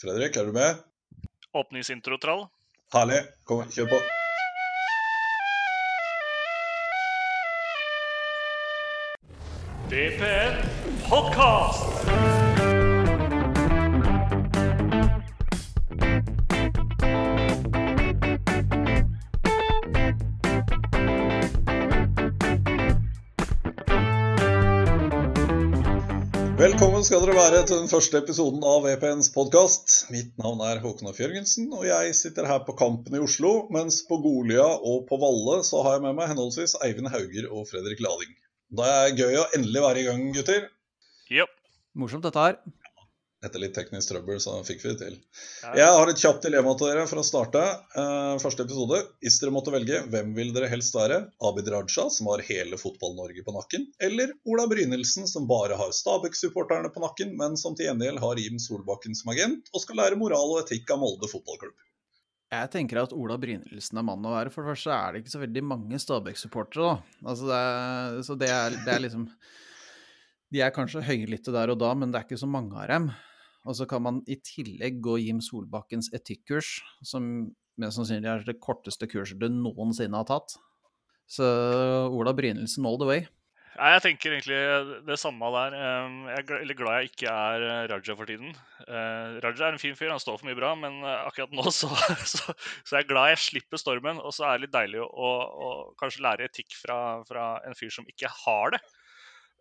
Fredrik, er du med? Åpningsintro, trall. Herlig. Kom, kjør på. DPN podkast! Skal dere være til den første episoden av VPNs podkast. Mitt navn er Håkon F. Jørgensen, og jeg sitter her på Kampen i Oslo. Mens på Golia og på Valle så har jeg med meg henholdsvis Eivind Hauger og Fredrik Lading. Det er gøy å endelig være i gang, gutter. Yep. Morsomt dette her. Etter litt teknisk trøbbel, så fikk vi det til. Ja. Jeg har et kjapt dilemma til dere for å starte Uh, første episode. Hvis dere måtte velge, hvem vil dere helst være? Abid Raja, som har hele Fotball-Norge på nakken, eller Ola Brynildsen, som bare har Stabæk-supporterne på nakken, men som til gjengjeld har Jim Solbakken som agent, og skal lære moral og etikk av Molde fotballklubb? Jeg tenker at Ola Brynildsen er mannen å være. For det første er det ikke så veldig mange Stabæk-supportere, da. Altså det er, så det er, det er liksom De er kanskje høylytte der og da, men det er ikke så mange av dem. Og så kan man i tillegg gå Jim Solbakkens etikkurs, som mest sannsynlig er det korteste kurset du noensinne har tatt. Så Ola Brynildsen all the way. Nei, Jeg tenker egentlig det samme der. Jeg er glad jeg ikke er uh, Raja for tiden. Uh, Raja er en fin fyr, han står for mye bra, men uh, akkurat nå så, så, så jeg glad jeg slipper stormen. Og så er det litt deilig å, å kanskje lære etikk fra, fra en fyr som ikke har det.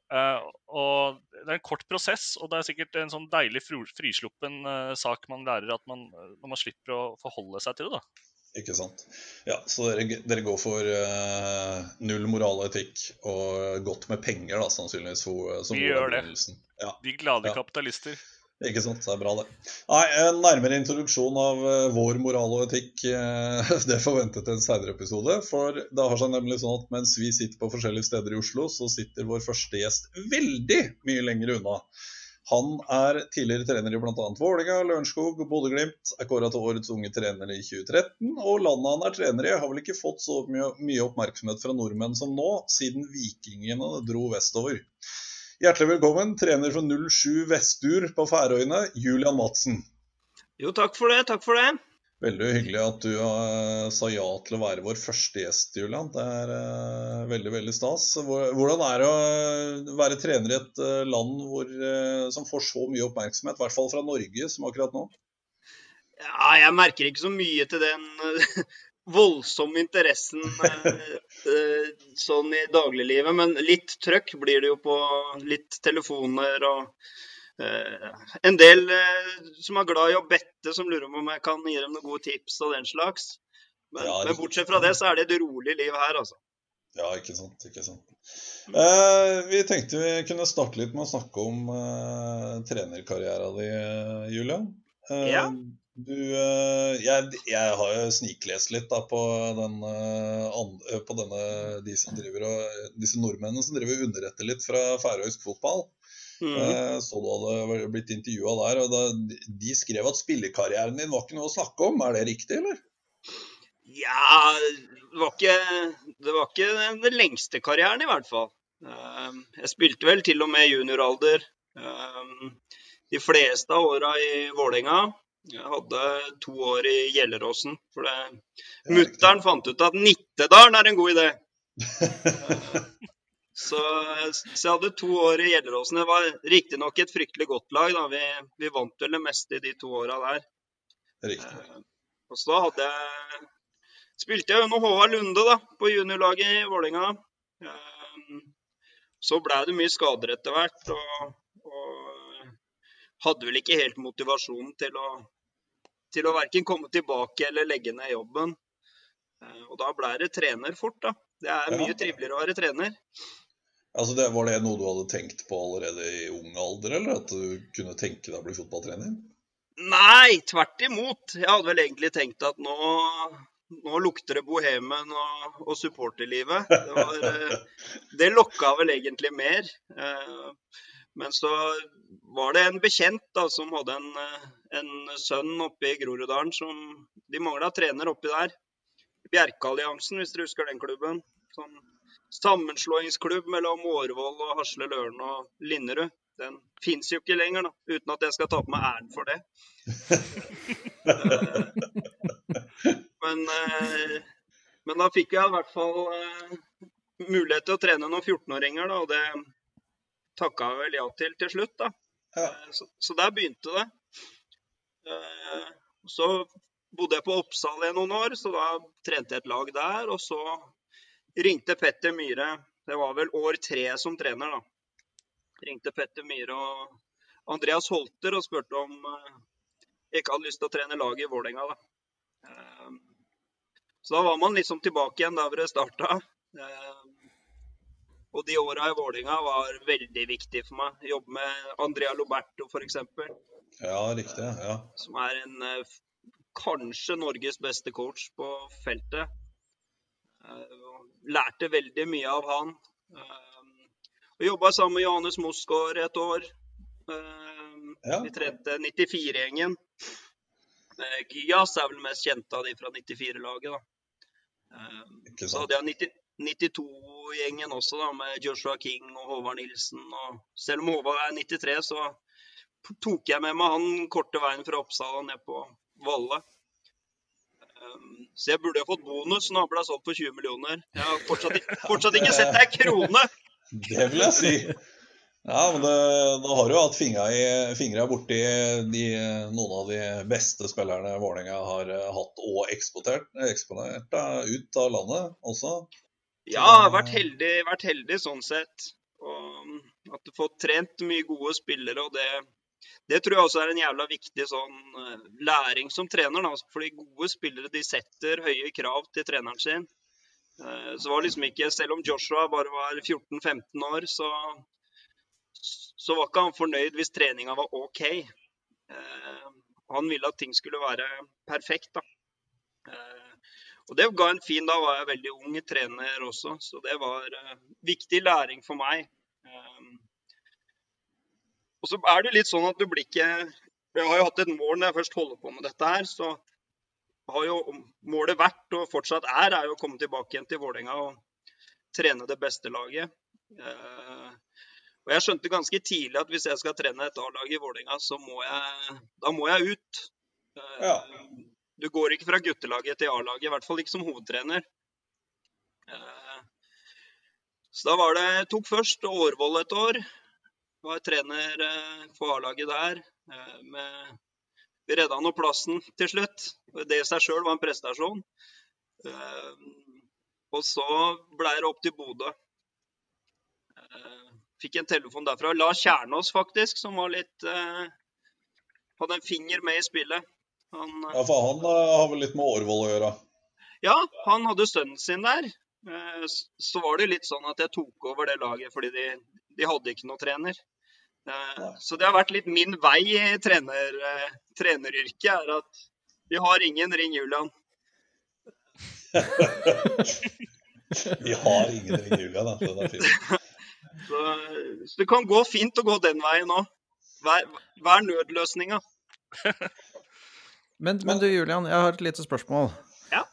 Uh, og Det er en kort prosess, og det er sikkert en sånn deilig frisluppen uh, sak man lærer at man, når man slipper å forholde seg til det. da. Ikke sant. Ja, Så dere, dere går for uh, null moral og etikk og godt med penger, da, sannsynligvis, for, som Vi gjør det. Ja. De glade Ja. kapitalister. Ikke sant, det er bra det. Nei, En nærmere introduksjon av eh, vår moral og etikk eh, det forventet en senere episode. For det har seg nemlig sånn at mens vi sitter på forskjellige steder i Oslo, så sitter vår første gjest veldig mye lenger unna. Han er tidligere trener i bl.a. Vålerenga, Lørenskog og Bodø-Glimt. Er kåra til årets unge trener i 2013. Og landet han er trener i, har vel ikke fått så mye oppmerksomhet fra nordmenn som nå, siden vikingene dro vestover. Hjertelig velkommen, trener for 07 Vestur på Færøyene, Julian Madsen. Jo, takk for det. Takk for det. Veldig hyggelig at du eh, sa ja til å være vår første gjest, Julian. Det er eh, veldig veldig stas. Hvordan er det å eh, være trener i et land hvor, som får så mye oppmerksomhet, i hvert fall fra Norge, som akkurat nå? Ja, jeg merker ikke så mye til den voldsomme interessen eh, eh, sånn i dagliglivet, men litt trøkk blir det jo på litt telefoner og eh, en del som er glad i å bette, som lurer på om jeg kan gi dem noen gode tips og den slags. Men, Ja, men bortsett fra det, så er det et rolig liv her, altså. Ja, ikke sant. ikke sant. Eh, vi tenkte vi kunne starte litt med å snakke om eh, trenerkarrieren din, Julian. Eh, Ja. Du, eh, jeg, jeg har jo sniklest litt da, på, den, eh, eh, på denne, de som driver disse nordmennene som driver og underretter litt fra færøysk fotball. Eh, så du hadde blitt intervjua der, og da, de skrev at spillekarrieren din var ikke noe å snakke om. Er det riktig, eller? Ja, det var ikke, det var ikke den lengste karrieren, i hvert fall. Jeg spilte vel til og med junioralder de fleste av åra i Vålerenga. Jeg hadde to år i Gjelleråsen. For det, mutter'n fant ut at Nittedalen er en god idé. Så, så jeg hadde to år i Gjelleråsen. Det var riktignok et fryktelig godt lag. Da. Vi, vi vant vel det meste i de to åra der. Riktig. Eh, Og så hadde jeg Spilte jeg under Håvard Lunde da, på juniorlaget i Vålerenga. Eh, Så ble det mye skader etter hvert, og, og hadde vel ikke helt motivasjonen til å, til å verken komme tilbake eller legge ned jobben. Eh, Og da ble det trener fort, da. Det er Ja. mye triveligere å være trener. Altså det, Var det noe du hadde tenkt på allerede i ung alder, eller at du kunne tenke deg å bli fotballtrener? Nei, tvert imot. Jeg hadde vel egentlig tenkt at nå, nå lukter det bohemen og, og supporterlivet. Det, var, eh, det lokka vel egentlig mer. Men så var det en bekjent da, som hadde en, eh, en sønn oppe i Groruddalen som De mangla trener oppi der. Bjerkealliansen, hvis dere husker den klubben. Sånn sammenslåingsklubb mellom Årvoll og Hasle Løren og Linderud. Den fins jo ikke lenger, da, uten at jeg skal ta på meg æren for det. men, eh, men da fikk jeg i hvert fall eh, mulighet til å trene noen 14-åringer, da, og det takka vel ja til til slutt. da. Ja. Eh, Så, så der begynte det. Eh, Så bodde jeg på Oppsal i noen år, så da trente jeg et lag der. Og så ringte Petter Myhre, det var vel år tre som trener, da. Ringte Petter Myhre og Andreas Holter og spurte om eh, jeg ikke hadde lyst til å trene laget i Vålerenga. da. Så da var man liksom tilbake igjen der hvor det starta. Og de åra i Vålinga var veldig viktige for meg. Jobbe med Andrea Loberto f.eks., Ja, riktig. Ja. som er en eh, kanskje Norges beste coach på feltet. Eh, Lærte veldig mye av han. Eh, Og jobba sammen med Johannes Mosgaard et år. Ja. Vi trente 94-gjengen. Eh, Gyas er vel mest kjent av de fra 94-laget, da. Så hadde jeg 90 92-gjengen også, da, med Joshua King og Håvard Nilsen. Og selv om Håvard er 93, så tok jeg med meg han korte veien fra Oppsal og ned på Valle. Um, så jeg burde ha fått bonus når han ble solgt for 20 millioner. Jeg har fortsatt, fortsatt ikke sett ei krone! Det vil jeg si. Ja, men det, da har du hatt fingra, i, fingra borti de, noen av de beste spillerne Vålerenga har eh, hatt og eksportert, eksponert ut av landet også. Ja, vært heldig, vært heldig sånn sett. Og at du får trent mye gode spillere, og det, det tror jeg også er en jævla viktig sånn eh, læring som trener. Da. Fordi gode spillere de setter høye krav til treneren sin. Eh, Så var liksom ikke, Selv om Joshua bare var 14-15 år, så, så var ikke han fornøyd hvis treninga var OK. Eh, Han ville at ting skulle være perfekt. da. Og det ga en fin Da var jeg veldig ung trener også, så det var uh, viktig læring for meg. Um, og så er det litt sånn at du blir ikke Jeg har jo hatt et mål når jeg først holder på med dette her, så har jo målet vært, og fortsatt er, er jo å komme tilbake igjen til Vålerenga og trene det beste laget. Uh, og jeg skjønte ganske tidlig at hvis jeg skal trene et A-lag i Vålerenga, så må jeg, da må jeg ut. Uh, Ja. Du går ikke fra guttelaget til A-laget, i hvert fall ikke som hovedtrener. Eh, Så da var det tok først Årvoll et år. Var trener på for A-laget der. eh, Med, vi redda nå plassen til slutt. Det i seg sjøl var en prestasjon. Eh, Og så ble det opp til Bodø. Eh, Fikk en telefon derfra. La Kjernås, faktisk, som var litt eh, Hadde en finger med i spillet. Han, eh, Ja, for han eh, har vel litt med Årvoll å gjøre. ja, han hadde sønnen sin der. Eh, Så var det litt sånn at jeg tok over det laget fordi de, de hadde ikke noe trener. Eh, Så det har vært litt min vei i trener, treneryrket, er at vi har ingen Ring Julian. Vi har ingen Ring Julian, da. Den er fin. Så, så det kan gå fint å gå den veien òg. Hva er nødløsninga? Men, men du Julian, jeg har et lite spørsmål. Ja.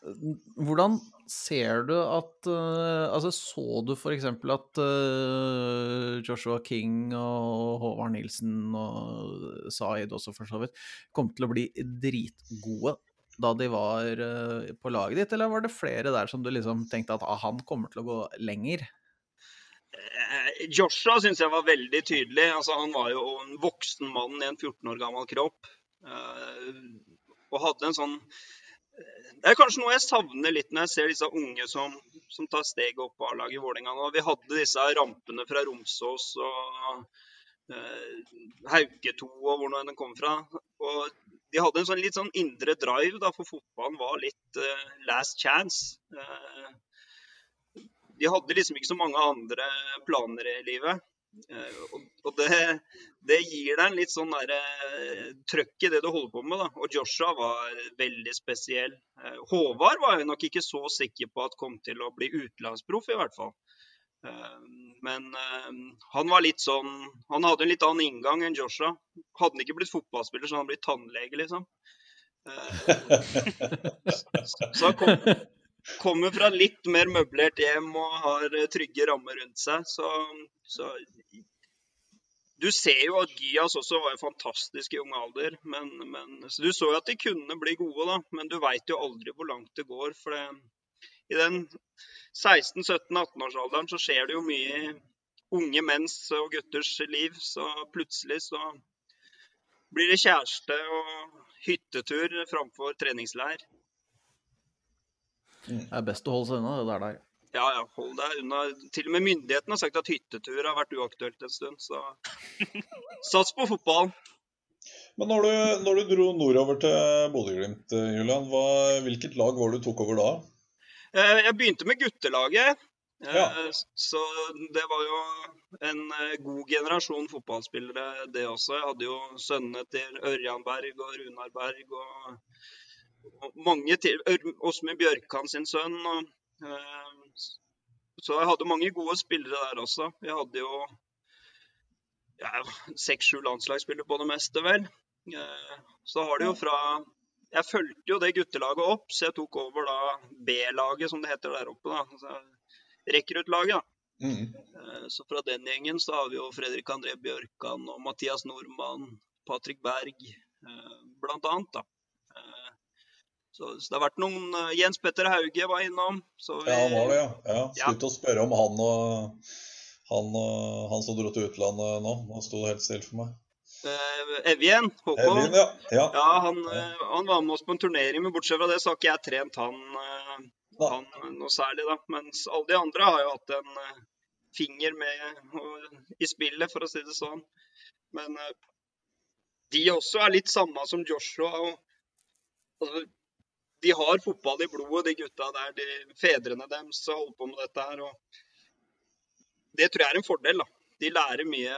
Hvordan ser du at uh, Altså, så du f.eks. at uh, Joshua King og Håvard Nilsen og Zaid også for så vidt kom til å bli dritgode da de var uh, på laget ditt, eller var det flere der som du liksom tenkte at ah, han kommer til å gå lenger? Joshua syns jeg var veldig tydelig. Altså, han var jo en voksen mann i en 14 år gammel kropp. eh, og hadde en sånn eh, Det er kanskje noe jeg savner litt når jeg ser disse unge som, som tar steget opp på A-laget i Vålerenga nå. Vi hadde disse rampene fra Romsås og Hauketo Hauke 2 og hvor den kom fra. Og de hadde en sånn litt sånn indre drive, da, for fotballen var litt uh, last chance. Uh, de hadde liksom ikke så mange andre planer i livet. Eh, Og, det, det gir deg en litt sånn der, eh, trøkk i det du holder på med. da. Og Joshua var veldig spesiell. Eh, Håvard var jeg nok ikke så sikker på at kom til å bli utenlandsproff, i hvert fall. Men han var litt sånn Han hadde en litt annen inngang enn Joshua. Hadde han ikke blitt fotballspiller, så hadde han blitt tannlege, liksom. Så han kom, kommer fra litt mer møblert hjem og har eh, trygge rammer rundt seg, så, så du ser jo at Gyas også var fantastisk i ung alder. Men, men, så du så jo at de kunne bli gode, da. Men du veit jo aldri hvor langt det går. For det, i den 16-17-18-årsalderen så skjer det jo mye i unge menns og gutters liv. Så plutselig så blir det kjæreste og hyttetur framfor treningsleir. Det er best å holde seg unna det der. der. Ja, ja, hold deg unna. Til og med myndighetene har sagt at hyttetur har vært uaktuelt en stund, så sats på fotball. Men når du, når du dro nordover til Bodø-Glimt, Julian, hva, hvilket lag var det du tok over da? Eh, jeg begynte med guttelaget. Eh, Ja. Så det var jo en eh, god generasjon fotballspillere, det også. Jeg hadde jo sønnene til Ørjan Berg og Runar Berg og mange til. Åsmund Bjørkan sin sønn. Og, eh, så jeg hadde mange gode spillere der også. Jeg hadde jo ja, seks-sju landslagsspillere på det meste, vel. Eh, Så har det jo fra Jeg fulgte jo det guttelaget opp, så jeg tok over da B-laget, som det heter der oppe. da. Altså, Rekruttlaget. da. Mm. Eh, Så fra den gjengen så har vi jo Fredrik André Bjørkan og Mathias Nordmann, Patrick Berg, blant annet. da. Så, så det har vært noen eh, Jens Petter Hauge var innom. Så vi, Ja, han var det, ja. ja. Skulle til å spørre om han og han, og, han som dro til utlandet nå. Nå sto det helt stille for meg. eh, Evjen, Håkon. Evjen, ja. ja. Ja, han, eh, han var med oss på en turnering, men bortsett fra det så har ikke jeg trent han, han noe særlig. da. Mens alle de andre har jo hatt en finger med i spillet, for å si det sånn. Men de også er litt samme som Joshua. og altså, De har fotball i blodet, de gutta der. De, fedrene deres holder på med dette her. og Det tror jeg er en fordel. da. De lærer mye,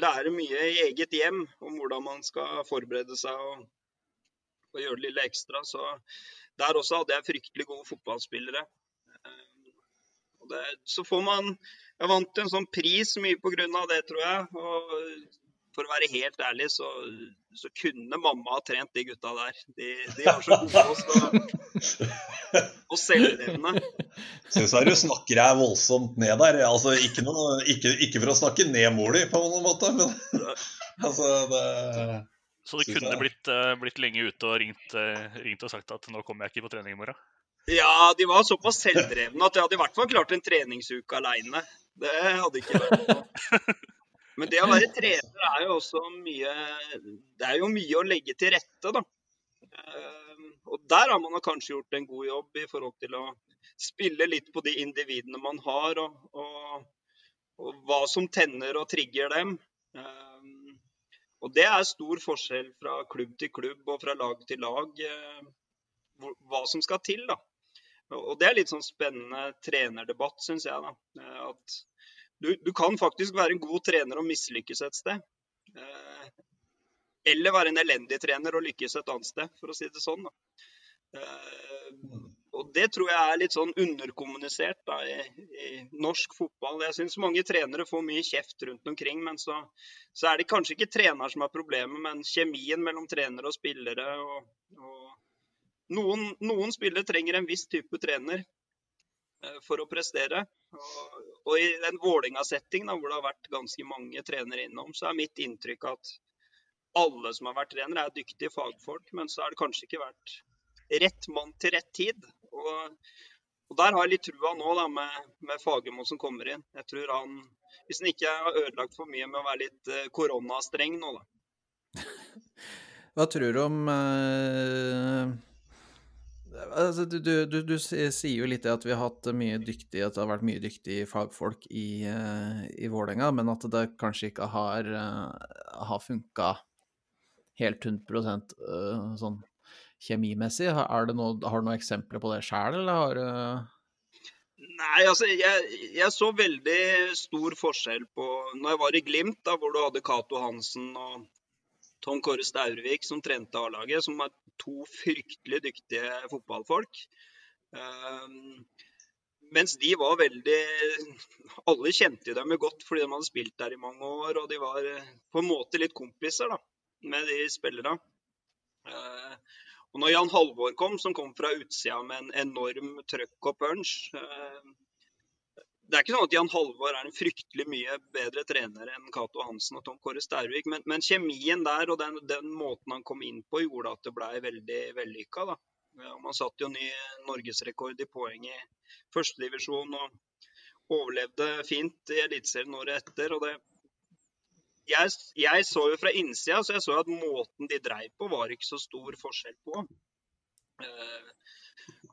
lærer mye i eget hjem om hvordan man skal forberede seg og, og gjøre det lille ekstra. Så der også hadde jeg fryktelig gode fotballspillere. Det, så får man Jeg vant en sånn pris mye av det, tror jeg. Og for å være helt ærlig, så, så kunne mamma ha trent de gutta der. De, de var så gode og, så, og selvdrevne. Syns jeg du snakker deg voldsomt ned der. Altså, ikke, noe, ikke, ikke for å snakke ned mor di på noen måte, men altså det Så det kunne jeg. blitt, eh, blitt lenge ute og ringt, eh, ringt og sagt at nå kommer jeg ikke på trening i morgen. Ja, de var såpass selvdrevne at jeg hadde i hvert fall klart en treningsuke aleine. Det hadde ikke vært noe. Men det å være trener er jo også mye Det er jo mye å legge til rette, da. Eh, Og der har man kanskje gjort en god jobb i forhold til å spille litt på de individene man har, og, og, og hva som tenner og trigger dem. Eh, Og det er stor forskjell fra klubb til klubb og fra lag til lag. eh, Hva som skal til, da. Og det er litt sånn spennende trenerdebatt, syns jeg. da. At du, du kan faktisk være en god trener og mislykkes et sted. Eh, Eller være en elendig trener og lykkes et annet sted, for å si det sånn. Eh, Og det tror jeg er litt sånn underkommunisert da, i, i norsk fotball. Jeg syns mange trenere får mye kjeft rundt omkring, men så, så er det kanskje ikke trener som er problemet, men kjemien mellom trenere og spillere. og, og noen, noen spillere trenger en viss type trener eh, for å prestere. Og, og i den Vålerenga-settingen, hvor det har vært ganske mange trenere innom, så er mitt inntrykk at alle som har vært trenere, er dyktige fagfolk, men så har det kanskje ikke vært rett mann til rett tid. Og, og der har jeg litt trua nå da, med, med Fagermo som kommer inn. Jeg tror han, Hvis han ikke har ødelagt for mye med å være litt eh, koronastreng nå, da. Hva tror du om eh, altså, du, du, du, du sier jo litt at vi har hatt mye dyktige, at det har vært mye dyktige fagfolk i, uh, i Vålerenga, men at det kanskje ikke har, uh, har funka helt 100% eh, sånn kjemimessig. Har, det noe, har du noen eksempler på det sjøl, eller har du Nei, altså jeg, jeg så veldig stor forskjell på Når jeg var i Glimt, da, hvor du hadde Cato Hansen og Tom Kåre Staurvik som trente A-laget, som er to fryktelig dyktige fotballfolk. Ehm, mens de var veldig Alle kjente dem jo godt fordi de hadde spilt der i mange år, og de var eh, på en måte litt kompiser da, med de spillerne. Eh, og når Jan Halvor kom, som kom fra utsida med en enorm trøkk og punch, eh, det er ikke sånn at Jan Halvor er en fryktelig mye bedre trener enn Cato Hansen og Tom Kåre Stervik, men, men, kjemien der og den, den, måten han kom inn på, gjorde at det ble veldig vellykka. da. Man satte jo ny norgesrekord i poeng i førstedivisjon og overlevde fint i Eliteserien året etter. og det jeg, jeg, så jo fra innsida så jeg så at måten de dreiv på, var ikke så stor forskjell på.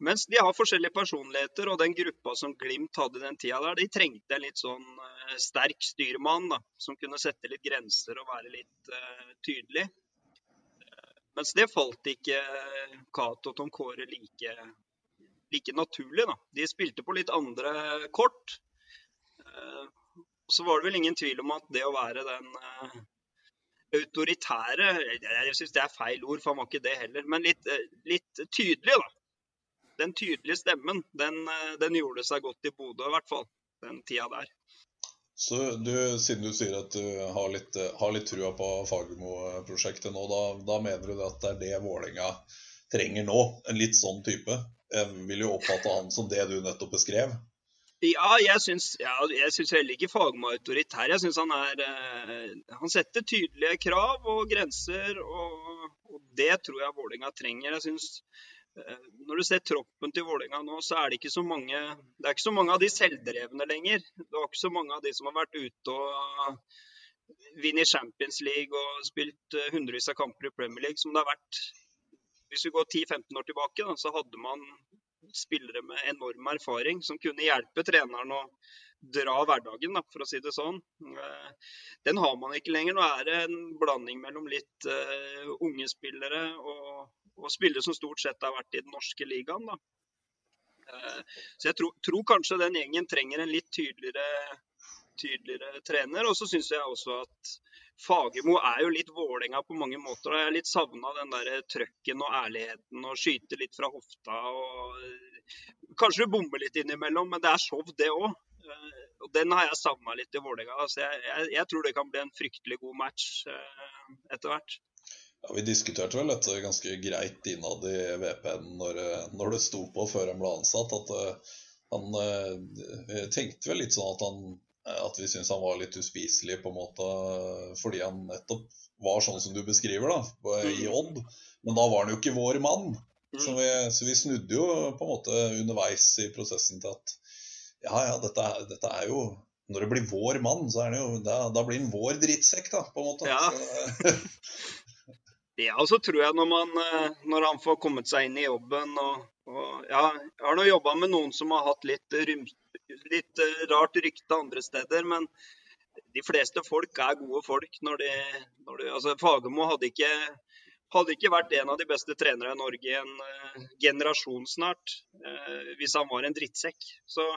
Eh, mens de har forskjellige personligheter, og den gruppa som Glimt hadde den tida der, de trengte en litt sånn uh, sterk styrmann da, som kunne sette litt grenser og være litt uh, tydelig. Uh, mens det falt ikke Cato og Tom Kåre like, like, naturlig. da. De spilte på litt andre kort. så var det vel ingen tvil om at det å være den autoritære Jeg syns det er feil ord, for han var ikke det heller. Men litt, litt tydelig, da den tydelige stemmen, den, eh, den gjorde seg godt i Bodø, i hvert fall. Den tida der. Så du, Siden du sier at du har litt, har litt trua på Fagermo-prosjektet nå, da, da, mener du at det er det Vålerenga trenger nå? En litt sånn type? Jeg vil jo oppfatte han som det du nettopp beskrev? Ja, jeg syns, ja, jeg syns heller ikke Fagermo er autoritær. Jeg syns han er eh, Han setter tydelige krav og grenser, og, og det tror jeg Vålerenga trenger. Jeg synes Eh, når du ser troppen til Vålerenga nå, så er det ikke så mange Det er ikke så mange av de selvdrevne lenger. Det var ikke så mange av de som har vært ute og vunnet Champions League og spilt eh, hundrevis av kamper i Premier League som det har vært Hvis vi går 10-15 år tilbake, da, så hadde man spillere med enorm erfaring som kunne hjelpe treneren å dra hverdagen, da, for å si det sånn. Eh, den har man ikke lenger. Nå er det en blanding mellom litt uh, unge spillere og og spillere som stort sett har vært i den norske ligaen. Da. Eh, så jeg tror, tror, kanskje den gjengen trenger en litt tydeligere, tydeligere trener. Og så syns jeg også at Fagermo er jo litt Vålerenga på mange måter. og Jeg har litt savna den der trøkken og ærligheten og skyte litt fra hofta. og Kanskje du bommer litt innimellom, men det er show, det òg. Eh, og Den har jeg savna litt i Vålerenga. Jeg, jeg, jeg, tror det kan bli en fryktelig god match eh, etter hvert. Ja, Vi diskuterte vel dette ganske greit innad i VPN når, når det sto på før han ble ansatt. At uh, han uh, tenkte vel litt sånn at, han, at vi syntes han var litt uspiselig på en måte fordi han nettopp var sånn som du beskriver, da, i mm. Odd. Men da var han jo ikke vår mann. Så mm. vi, så vi snudde jo på en måte underveis i prosessen til at ja, ja, dette dette er jo når det blir vår mann, så er det jo, da, da blir han vår drittsekk, da, på en måte. Ja. Så, Ja, og så tror jeg når, man, eh, når han får kommet seg inn i jobben og, og ja, Jeg har nå jobba med noen som har hatt litt, litt eh, rart rykte andre steder, men de fleste folk er gode folk. Når de, når de, altså Fagermo hadde ikke, hadde ikke vært en av de beste trenere i Norge i en uh, generasjon snart, uh, hvis han var en drittsekk. Så,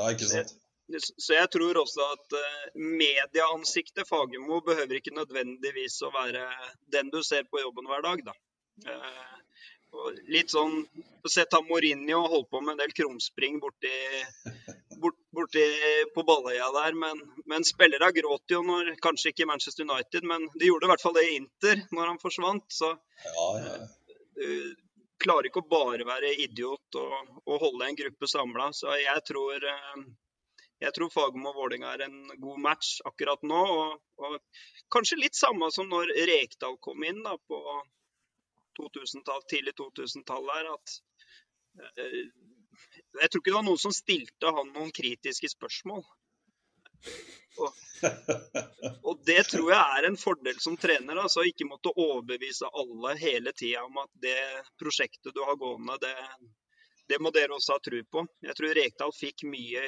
Nei, ikke sant. Så jeg tror også at eh, medieansiktet Fagermo behøver ikke nødvendigvis å være den du ser på jobben hver dag, da. Eh, litt sånn Sett han Mourinho holdt på med en del krumspring borti, bort, borti på Balløya der, men, men spillerne gråt jo når Kanskje ikke Manchester United, men de gjorde i hvert fall det i Inter når han forsvant. Så ja, ja. du klarer ikke å bare være idiot og, og holde en gruppe samla. Så jeg tror eh, jeg tror Fagermo og Vålerenga er en god match akkurat nå. Og, og, kanskje litt samme som når Rekdal kom inn da, på 2000 tidlig 2000-tall her. At eh, Jeg tror ikke det var noen som stilte han noen kritiske spørsmål. Og, og det tror jeg er en fordel som trener. altså Ikke måtte overbevise alle hele tida om at det prosjektet du har gående, det, det må dere også ha tro på. Jeg tror Rekdal fikk mye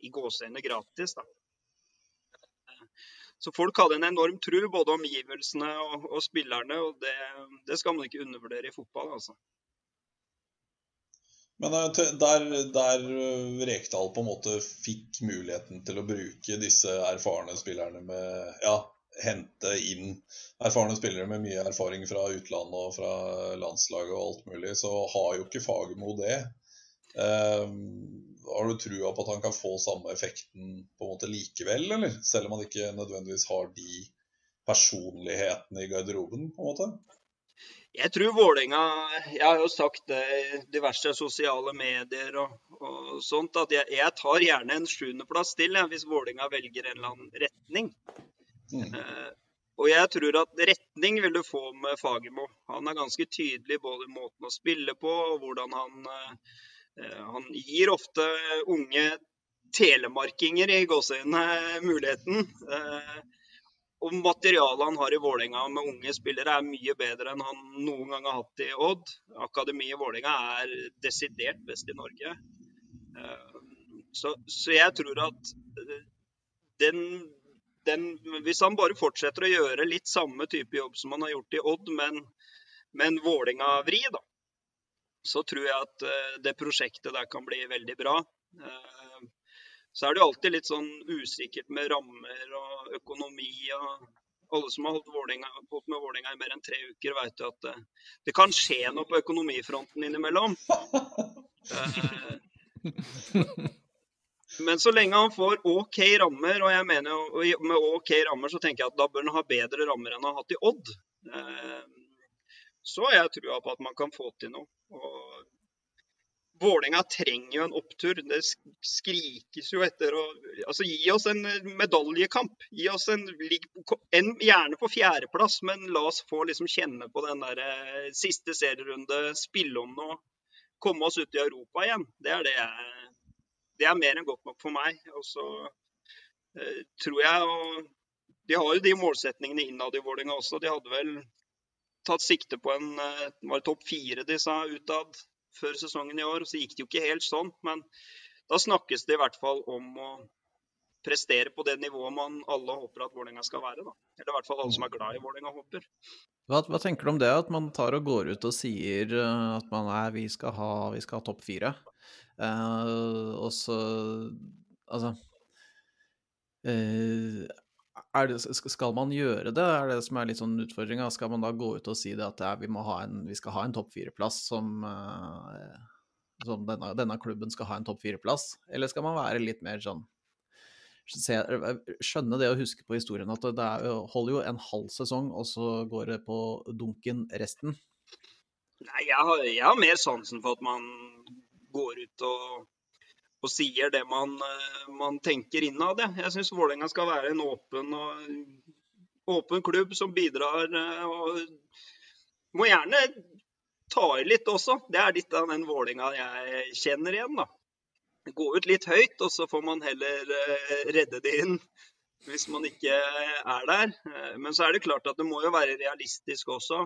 i gåseøyne gratis. Da. Så folk hadde en enorm tro, både omgivelsene og, og spillerne. og det, det, skal man ikke undervurdere i fotball. altså. Men eh, der, der, eh, Rekdal på en måte fikk muligheten til å bruke disse erfarne spillerne med Ja, hente inn erfarne spillere med mye erfaring fra utlandet og fra landslaget og alt mulig, så har jo ikke Fagermo det. Um, har du trua på at han kan få samme effekten på en måte likevel, eller? Selv om han ikke nødvendigvis har de personlighetene i garderoben, på en måte? Jeg tror Vålerenga Jeg har jo sagt det i diverse sosiale medier og, og sånt, at jeg, jeg, tar gjerne en sjuendeplass til jeg, hvis Vålerenga velger en eller annen retning. Mm. Eh, og jeg tror at retning vil du få med Fagermo. Han er ganske tydelig både i måten å spille på og hvordan han eh, Han gir ofte unge telemarkinger i gåseøynene muligheten. Eh, og materialet han har i Vålerenga med unge spillere, er mye bedre enn han noen gang har hatt i Odd. Akademiet i Vålerenga er desidert best i Norge. Eh, så, så jeg tror at eh, den, den, Hvis han bare fortsetter å gjøre litt samme type jobb som han har gjort i Odd, men med en Vålerenga-vri, da, så tror jeg at eh, det prosjektet der kan bli veldig bra. Så er det jo alltid litt sånn usikkert med rammer og økonomi. og Alle som har holdt, Vålinga, holdt med Vålerenga i mer enn tre uker, vet jo at det, det, kan skje noe på økonomifronten innimellom. Eh, men så lenge han får OK rammer, og jeg mener jo med OK rammer så tenker jeg at da bør han ha bedre rammer enn han har hatt i Odd. Eh, så har jeg trua på at man kan få til noe. Og Vålerenga trenger jo en opptur. Det skrikes jo etter å altså, Gi oss en medaljekamp. Gi oss en, en Gjerne på fjerdeplass, men la oss få liksom kjenne på den der eh, siste serierunde, spille om noe. Komme oss ut i Europa igjen. Det er det Det er mer enn godt nok for meg. Og så eh, tror jeg og De har jo de målsetningene innad i Vålerenga også. De hadde vel tatt sikte på en eh, var topp fire de sa utad før sesongen i år. Så gikk det jo ikke helt sånn, men da snakkes det i hvert fall om å prestere på det nivået man alle håper at Vålerenga skal være. da. Eller i hvert fall alle som er glad i Vålerenga, håper. Hva, hva, tenker du om det, at man tar og går ut og sier eh, at man er, vi skal ha, vi skal ha topp fire? Uh, og så Altså uh, det, skal man gjøre det, er det som er litt sånn utfordringa. Skal man da gå ut og si det at ja, vi, en, vi, skal ha en topp fire-plass som, uh, som denne, denne, klubben skal ha en topp fire-plass? Eller skal man være litt mer sånn Skjønne det og huske på historien at det er, holder jo en halv sesong, og så går det på dunken resten? Nei, jeg har, jeg har mer sansen for at man går ut og og sier det man, eh, man tenker innad. Jeg syns Vålerenga skal være en åpen, og, åpen klubb som bidrar. Eh, og må gjerne ta i litt også. Det er litt av den Vålerenga jeg kjenner igjen. da. Gå ut litt høyt, og så får man heller eh, redde det inn hvis man ikke er der. Men så er det klart at det må jo være realistisk også.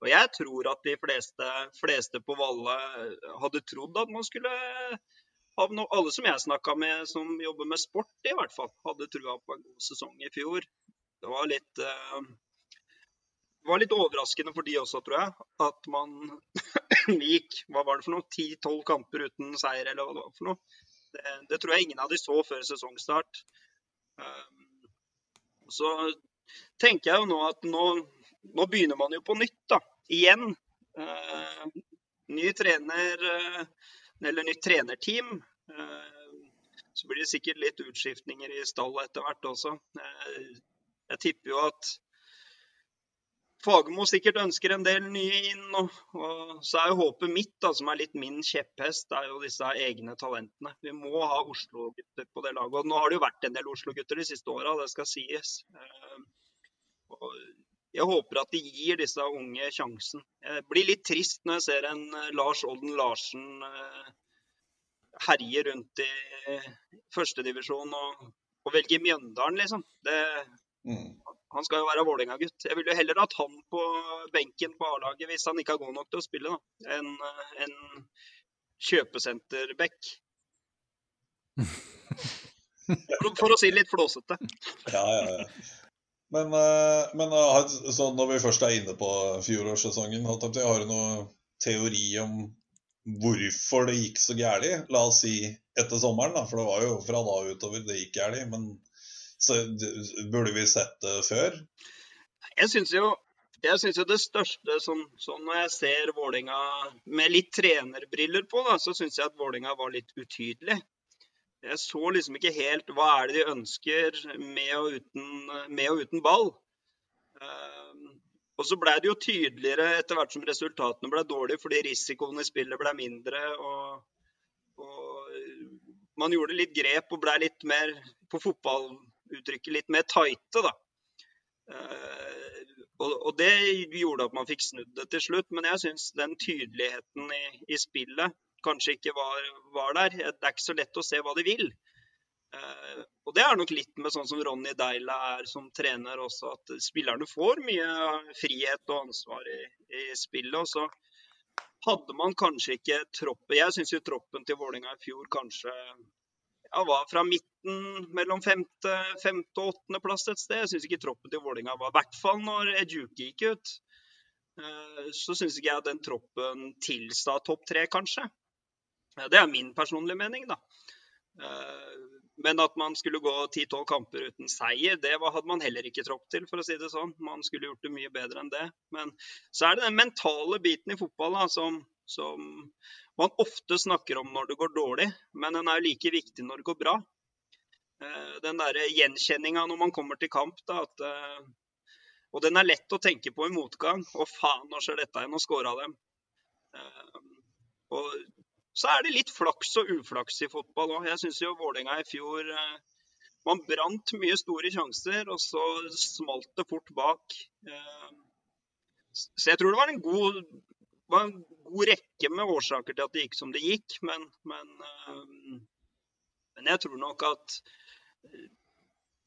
Og jeg tror at de fleste, fleste på Valle hadde trodd at man skulle av no, alle som jeg snakka med som jobber med sport, i hvert fall, hadde trua på en god sesong i fjor. Det var litt, uh, var litt overraskende for de også, tror jeg, at man gikk hva var det for noe, 10-12 kamper uten seier, eller hva det var for noe. Det, det, tror jeg ingen av de så før sesongstart. Um, så tenker jeg jo nå at nå, nå, begynner man jo på nytt, da. Igjen. Uh, ny trener. Uh, eller nytt trenerteam. Eh, så blir det sikkert litt utskiftninger i stallet etter hvert også. Eh, jeg tipper jo at Fagermo sikkert ønsker en del nye inn. Og, og så er jo håpet mitt, da, som er litt min kjepphest, er jo disse egne talentene. Vi må ha Oslo-gutter på det laget. Og nå har det jo vært en del Oslo-gutter de siste åra, det skal sies. Eh, og jeg håper at de gir disse unge sjansen. Jeg blir litt trist når jeg ser en eh, Lars Olden Larsen eh, herje rundt i førstedivisjon og, og velge Mjøndalen, liksom. Det, mm. Han skal jo være Vålerenga-gutt. Jeg ville jo heller hatt han på benken på A-laget hvis han ikke er god nok til å spille, da, enn en kjøpesenterback. For, for, å si det litt flåsete. Ja, ja, ja. Men, eh, men eh, når vi først er inne på fjorårssesongen, har du noen teori om hvorfor det gikk så gærlig? La oss si etter sommeren, da, for det var jo fra da utover det gikk gærlig, Men så, burde vi sett det før? Jeg syns jo, jo, det største sånn, sånn Når jeg ser Vålinga med litt trenerbriller på, da, så syns jeg at Vålinga var litt utydelig. Jeg så liksom ikke helt hva er det de ønsker med og uten, med og uten ball. Uh, Og så blei det jo tydeligere etter hvert som resultatene ble dårlige, fordi risikoen i spillet ble mindre. Og, og man gjorde litt grep og blei litt mer, på fotballuttrykket, litt mer tighte, da. Eh, og, og, det gjorde at man fikk snudd det til slutt. Men jeg syns den tydeligheten i, i, spillet kanskje ikke var, var, der. Det er ikke så lett å se hva de vil. Uh, og det er nok litt med sånn som Ronny Deila er som trener også, at spillerne får mye frihet og ansvar i, i spillet. Og så hadde man kanskje ikke troppen Jeg syns jo troppen til Vålerenga i fjor kanskje ja, var fra midten mellom femte, femte og åttendeplass et sted. Jeg syns ikke troppen til Vålerenga var I hvert fall når Ejuki gikk ut. Uh, så syns ikke jeg den troppen tilsa topp tre, kanskje. Det er min personlige mening, da. Uh, men at man skulle gå 10-12 kamper uten seier, det hadde man heller ikke tropp til, for å si det sånn. Man skulle gjort det mye bedre enn det. Men så er det den mentale biten i fotball da, som, som, man ofte snakker om når det går dårlig, men den er jo like viktig når det går bra. Eh, den derre gjenkjenninga når man kommer til kamp, da, at, eh, og den er lett å tenke på i motgang. Å faen, nå skjer dette igjen, nå scora dem. Eh, og så er det litt flaks og uflaks i fotball òg. Jeg syns jo Vålerenga i fjor eh, Man brant mye store sjanser, og så smalt det fort bak. Eh, så jeg tror det var en god, var en god rekke med årsaker til at det gikk som det gikk. Men, men, eh, men jeg tror nok at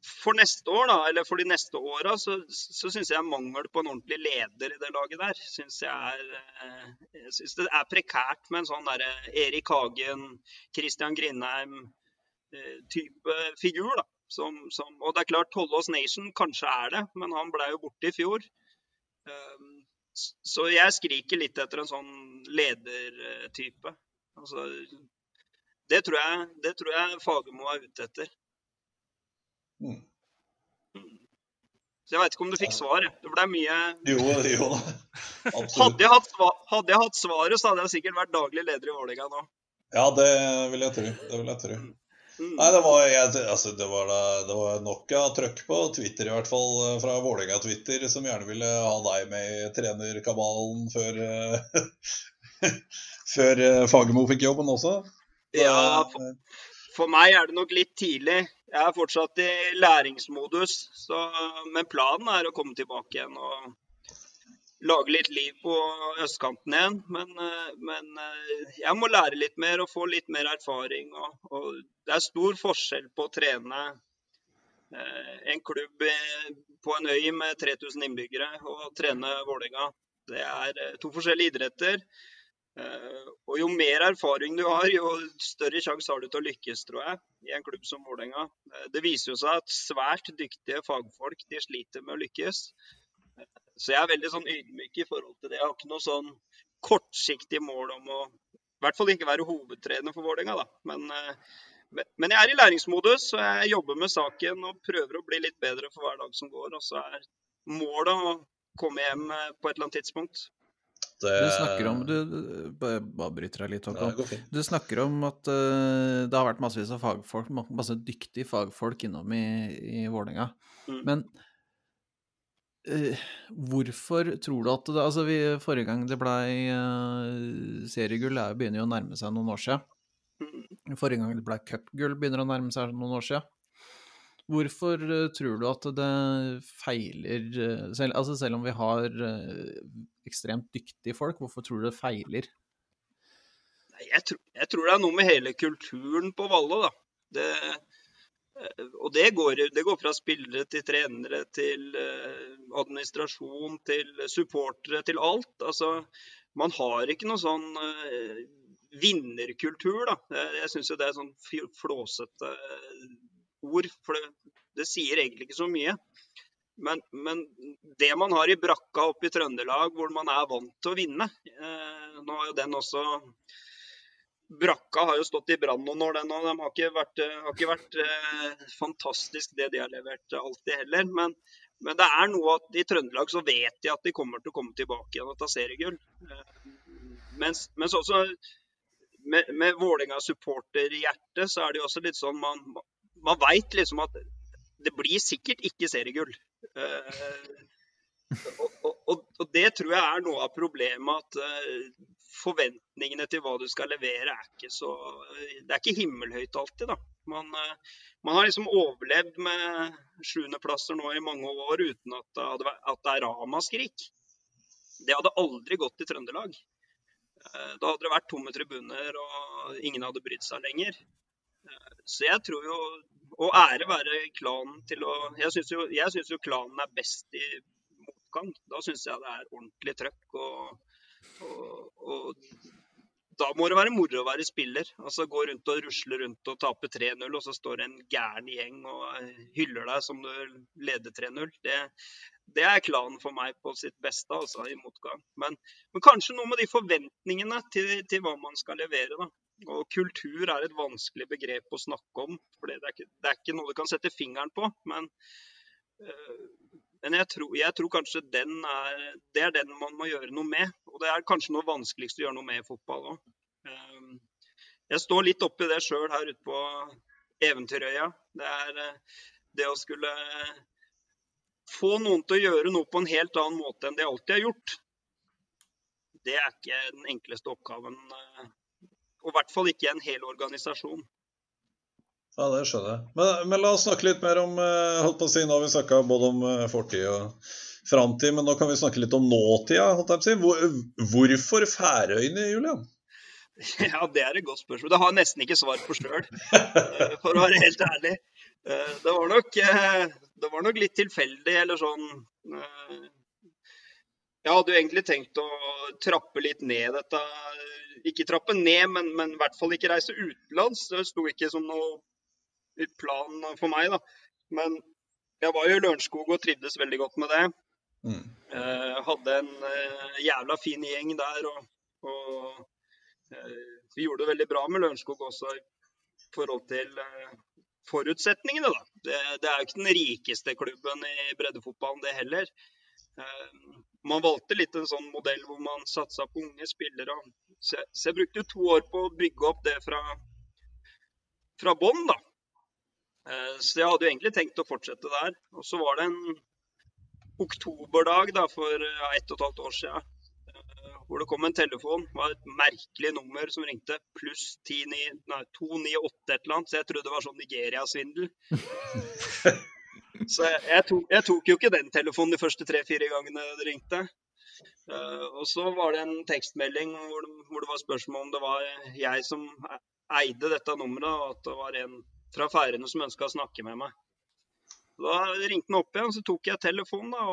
for neste år, da, eller for de neste åra, så, så syns jeg mangel på en ordentlig leder i det laget der, syns jeg er eh, Jeg synes det er prekært med en sånn derre Erik Hagen, Christian Grindheim-type eh, figur, da. Som, som, og det er klart, Tollås Nation kanskje er det, men han ble jo borte i fjor. Um, så jeg skriker litt etter en sånn ledertype. Altså, det tror jeg, det tror jeg Fagermo er ute etter. Mm. Så jeg veit ikke om du fikk svar. Det ble mye Jo, jo Hadde jeg, hatt, hadde jeg hatt svaret, så hadde jeg sikkert vært daglig leder i Vålerenga nå. Ja, det vil jeg tro. Det vil jeg tro. Mm. mm. Nei, det var, jeg, altså, det, var, det var, nok av trøkk på Twitter, i hvert fall eh, fra Vålerenga-Twitter, som gjerne ville ha deg med i trenerkabalen før, eh, før eh, Fagermo fikk jobben også. Ja, for, for meg er det nok litt tidlig. Jeg er fortsatt i læringsmodus. Så, men planen er å komme tilbake igjen og lage litt liv på østkanten igjen. Men, men jeg må lære litt mer og få litt mer erfaring. Og, og det er stor forskjell på å trene eh, en klubb på en øy med 3000 innbyggere og trene Vålerenga. Det er to forskjellige idretter. Eh, og jo mer erfaring du har, jo større sjanse har du til å lykkes, tror jeg, i en klubb som Vålerenga. Eh, det viser jo seg at svært dyktige fagfolk de sliter med å lykkes. Eh, så jeg er veldig sånn ydmyk i forhold til det. Jeg har ikke noe sånn kortsiktig mål om å i hvert fall ikke være hovedtrener for Vålerenga. Men, men, jeg er i læringsmodus, og jeg jobber med saken og prøver å bli litt bedre for hver dag som går. Og så er målet å komme hjem på et eller annet tidspunkt. Du snakker om du, Bare bryter deg litt, Håkon. Du snakker om at uh, det har vært massevis av fagfolk, masse dyktige fagfolk innom i, i Vålerenga. Mm. Men uh, hvorfor tror du at det Altså, vi, forrige gang det blei uh, seriegull, det begynner jo å nærme seg noen år siden. Mm. Forrige gang det blei cupgull, begynner å nærme seg noen år siden. Hvorfor tror du at det feiler selv, altså selv om vi har ekstremt dyktige folk. Hvorfor tror du det feiler? Jeg tror, jeg tror, det er noe med hele kulturen på Valle. da. Det, eh, og det går, det går, fra spillere til trenere til eh, administrasjon til supportere til alt. Altså, man har ikke noe sånn uh, vinnerkultur, da. Jeg syns jo det er sånn flåsete ord, for det, det sier egentlig ikke så mye. Men, men, det man har i brakka oppe i Trøndelag, hvor man er vant til å vinne eh, Nå har jo den også Brakka har jo stått i brann noen år, den òg. De har ikke vært, eh, har ikke vært eh, fantastisk det de har levert alltid heller. Men, men, det er noe at i Trøndelag så vet de at de kommer til å komme tilbake igjen og ta seriegull. Eh, mens, mens, også med, med Vålerenga hjertet så er det jo også litt sånn man, man veit liksom at det blir sikkert ikke seriegull. Uh, og, og, og det tror jeg er noe av problemet. At uh, forventningene til hva du skal levere, er ikke så Det er ikke himmelhøyt alltid, da. Man, man har liksom overlevd med sjuendeplasser nå i mange år uten at det, hadde, at det er ramaskrik. Det hadde aldri gått i Trøndelag. Da hadde det vært tomme tribuner, og ingen hadde brydd seg lenger. Så jeg tror jo Og ære være klanen til å Jeg syns jo, jo, klanen er best i motgang. Da syns jeg det er ordentlig trøkk. Og, og, og, da må det være moro å være spiller. Altså Gå rundt og rusle rundt og tape 3-0, og så står det en gæren gjeng og hyller deg som du leder 3-0. Det, det, er klanen for meg på sitt beste, altså i motgang. Men, men kanskje noe med de forventningene til, til hva man skal levere. da. Og kultur er et vanskelig begrep å snakke om. for Det er ikke, det er ikke noe du kan sette fingeren på. Men, øh, men jeg, tror, jeg, tror, kanskje den er, det er den man må gjøre noe med. Og det er kanskje noe vanskeligst å gjøre noe med i fotball òg. Uh, jeg står litt oppi det sjøl her ute på Eventyrøya. Det er uh, det å skulle få noen til å gjøre noe på en helt annen måte enn de alltid har gjort. Det er ikke den enkleste oppgaven og i hvert fall ikke en hel organisasjon. Ja, det skjønner jeg. Men, men, la oss snakke litt mer om eh, holdt på å si, Nå har vi snakka både om eh, fortid og framtid, men nå kan vi snakke litt om nåtida. holdt jeg på å si. Hvor, hvorfor Færøyene, Julian? Ja, Det er et godt spørsmål. Det har jeg nesten ikke svar på sjøl, eh, for å være helt ærlig. Det var, nok, det var nok litt tilfeldig, eller sånn Jeg hadde jo egentlig tenkt å trappe litt ned dette ikke trappe ned, men, men, i hvert fall ikke reise utenlands. Det sto ikke som noe plan for meg, da. Men jeg var jo i Lørenskog og trivdes veldig godt med det. Mm. Eh, hadde en eh, jævla fin gjeng der. Og, og eh, vi gjorde det veldig bra med Lørenskog også i forhold til forutsetningene, da. Det, det, er jo ikke den rikeste klubben i breddefotballen, det heller. Man valgte litt en sånn modell hvor man satsa på unge spillere. Så jeg, så jeg brukte to år på å bygge opp det fra, fra bånn, da. Eh, så jeg hadde jo egentlig tenkt å fortsette der. Og så var det en oktoberdag da, for ja, ett og et halvt år siden eh, hvor det kom en telefon. Det var et merkelig nummer som ringte. Pluss 298 et eller annet. Så jeg trodde det var sånn Nigeria-svindel. så jeg, jeg, tok, jeg, tok, jo ikke den telefonen de første tre-fire gangene det ringte. Uh, og så var det en tekstmelding hvor det, hvor det, var spørsmål om det var jeg som eide dette nummeret, og at det var en fra Færøyene som ønska å snakke med meg. Da ringte han opp igjen, så tok jeg telefonen. da,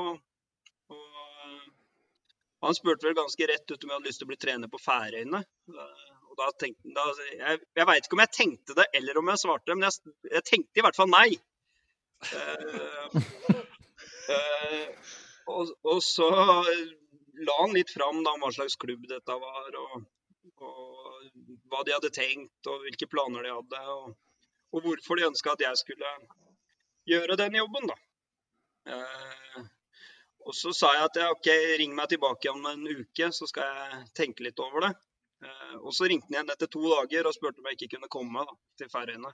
og, Han spurte vel ganske rett ut om jeg hadde lyst til å bli trener på Færøyene. Uh, og da tenkte, da, Jeg, jeg veit ikke om jeg tenkte det eller om jeg svarte, men jeg, jeg tenkte i hvert fall nei. Og, og så la han litt fram da, hva slags klubb dette var, og, og, hva de hadde tenkt, og hvilke planer de hadde. Og, og hvorfor de ønska at jeg skulle gjøre den jobben, da. Eh, og så sa jeg at jeg, OK, ring meg tilbake om en uke, så skal jeg tenke litt over det. Eh, og så ringte han igjen etter to dager og spurte om jeg ikke kunne komme da, til Færøyene.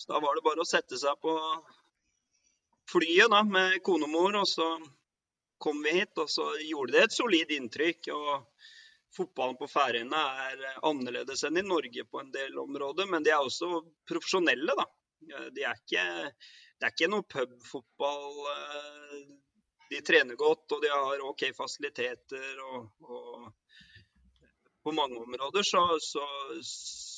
Så da var det bare å sette seg på flyet da, med konemor, og så kom vi hit, og så gjorde det et solid inntrykk. og Fotballen på Færøyene er annerledes enn i Norge på en del områder, men de er også profesjonelle. da. De er ikke, det er ikke noe pubfotball. Eh, de trener godt, og de har OK fasiliteter. og, og på mange områder så, så,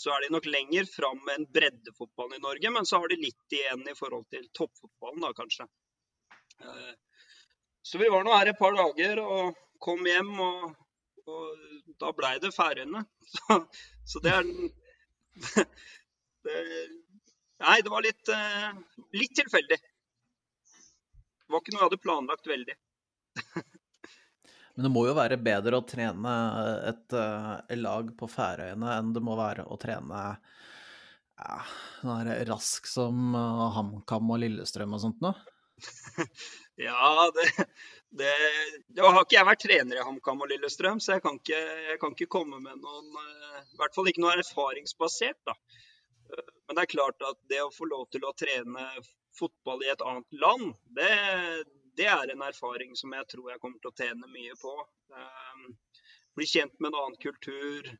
så, er de nok lenger fram enn breddefotballen i Norge, men så har de litt igjen i forhold til toppfotballen, da kanskje. Eh, så vi var nå her et par dager og kom hjem, og, og da blei det Færøyene. Så, så, det er det, Nei, det var litt, eh, litt tilfeldig. Det var ikke noe jeg hadde planlagt veldig. Men det må jo være bedre å trene et, eh, et lag på Færøyene enn det må være å trene ja, rask som eh, HamKam og Lillestrøm og sånt noe? Ja, det, det, det, har ikke jeg vært trener i HamKam og Lillestrøm, så jeg kan, ikke, jeg kan ikke komme med noen eh, I hvert fall ikke noe erfaringsbasert, da. Men det er klart at det å få lov til å trene fotball i et annet land, det, det er en erfaring som jeg tror jeg kommer til å tjene mye på. Bli kjent med en annen kultur.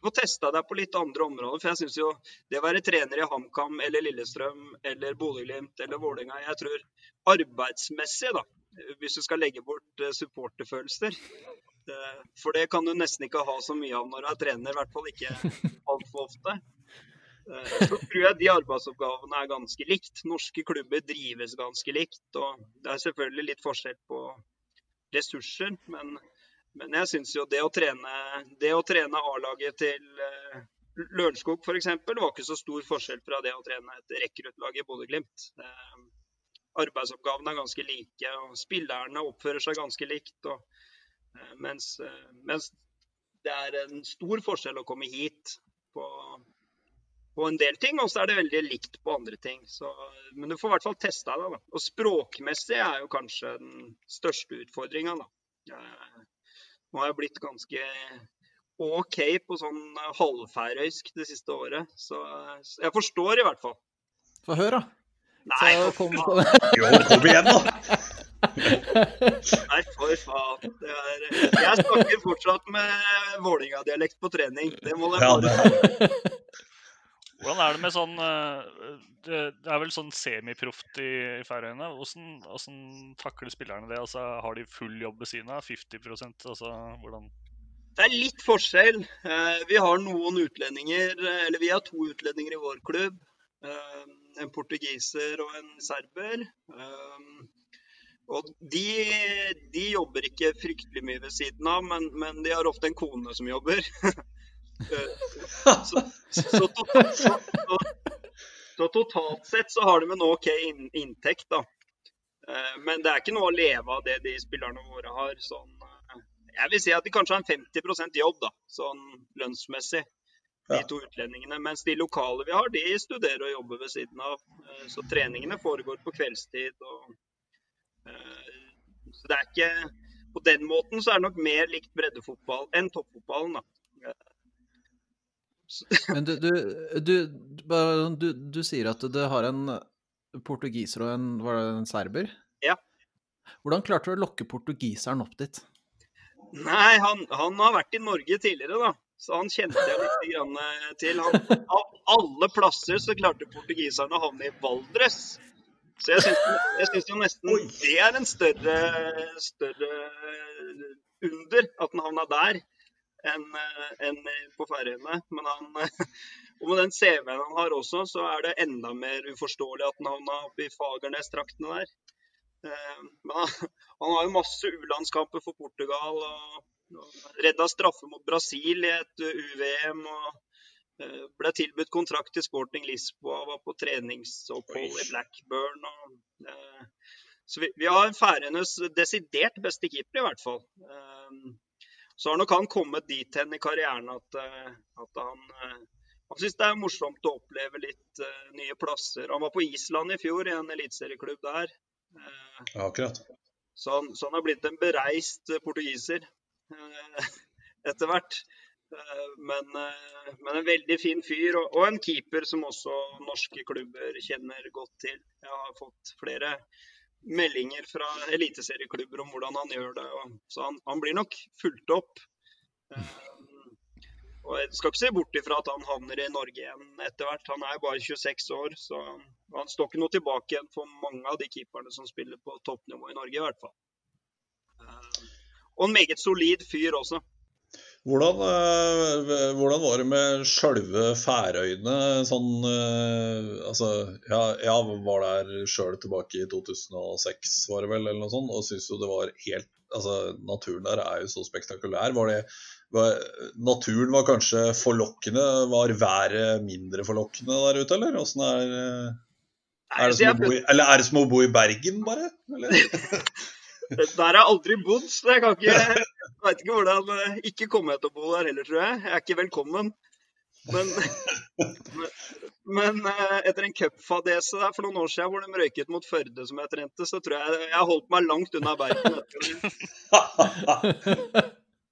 Du får testa deg på litt andre områder. For jeg syns jo det å være trener i HamKam eller Lillestrøm eller Bodø-Glimt eller Vålerenga Jeg tror arbeidsmessig, da, hvis du skal legge bort supporterfølelser, for det kan du nesten ikke ha så mye av når du er trener, i hvert fall ikke altfor ofte. Eh, så tror jeg de arbeidsoppgavene er ganske likt. Norske klubber drives ganske likt. og Det er selvfølgelig litt forskjell på ressurser, men, men jeg syns jo det å trene, trene A-laget til eh, Lørenskog f.eks. var ikke så stor forskjell fra det å trene et rekruttlag i Bodø-Glimt. Eh, arbeidsoppgavene er ganske like, og spillerne oppfører seg ganske likt. og mens, mens, det er en stor forskjell å komme hit på, på en del ting, og så er det veldig likt på andre ting. Så, men du får i hvert fall testa det. Da. Og språkmessig er jo kanskje den største utfordringa. Nå har jeg blitt ganske OK på sånn halvfærøysk det siste året, så, så jeg forstår i hvert fall. Få høre, da. Nei, kom, faen. jo, kom igjen, da! Nei, for faen. Er, jeg snakker fortsatt med Vålinga-dialekt på trening. Det må jeg bare Hvordan er det med sånn eh, Det er vel sånn semiproft i, Færøyene. Hvordan, hvordan, takler spillerne det? Altså, har de full jobb ved siden av? 50 altså, hvordan Det er litt forskjell. Eh, vi har noen utlendinger, eller vi har to utlendinger i vår klubb. Eh, en portugiser og en serber. Og de, de, jobber ikke fryktelig mye ved siden av, men, men de har ofte en kone som jobber. så, så, totalt, så, så, totalt sett så har de en OK inntekt, da. Eh, men det er ikke noe å leve av det de spillerne våre har. Sånn, eh, jeg vil si at de kanskje har en 50% jobb, da, sånn lønnsmessig. De to utlendingene. Mens de lokale vi har, de studerer og jobber ved siden av. Eh, så treningene foregår på kveldstid. og så det er ikke På den måten så er det nok mer likt breddefotball enn toppfotballen, da. Men du, du, du, du, sier at det har en portugiser og en, en serber? Ja. Hvordan klarte du å lokke portugiseren opp dit? Nei, han, han, har vært i Norge tidligere, da. Så han kjente jeg litt grann til. Han, av alle plasser så klarte portugiseren å havne i Valdres. Så jeg syns jo nesten Oi. det er en større, større under at han havna der enn en på Færøyene. Men han, og med den CV-en han har også, så er det enda mer uforståelig at han havna oppe i Fagernes-traktene der. Eh, men han, han, har jo masse U-landskamper for Portugal. og, og Redda straffe mot Brasil i et UVM. og Eh, ble tilbudt kontrakt til Sporting Lisboa, var på treningsopphold i Blackburn. Og, eh, så vi, vi har Færøyenes desidert beste keeper, i hvert fall. Eh, så har nok han kommet dit hen i karrieren at, eh, at han, eh, han syns det er morsomt å oppleve litt uh, nye plasser. Han var på Island i fjor, i en eliteserieklubb der. Uh, Akkurat. Så han, så han, har blitt en bereist portugiser etter hvert. Eh, men, eh, men, en veldig fin fyr, og, og, en keeper som også norske klubber kjenner godt til. Jeg har fått flere meldinger fra eliteserieklubber om hvordan han gjør det. Og, så han, han, blir nok fulgt opp. Um, og Jeg skal ikke se bort ifra at han havner i Norge igjen etter hvert. Han er bare 26 år, så han står ikke noe tilbake igjen for mange av de keeperne som spiller på toppnivå i Norge, i hvert fall. Og en meget solid fyr også. Hvordan, øh, hvordan, var det med sjølve Færøyene? Sånn øh, Altså, ja, jeg var der sjøl tilbake i 2006, var det vel, eller noe sånt, og syns jo det var helt Altså, naturen der er jo så spektakulær. Var det var, Naturen var kanskje forlokkende? Var været mindre forlokkende der ute, eller? Åssen er, er, det som å bo i, eller er det som å bo i Bergen, bare? Eller? Der har jeg aldri bodd, så jeg kan ikke jeg vet ikke hvordan eh, Ikke kommer jeg til å bo der heller, tror jeg. Jeg er ikke velkommen. Men, men eh, etter en cupfadese der for noen år siden hvor de røyket mot Førde, som jeg trente, så tror jeg jeg holdt meg langt unna Bergen.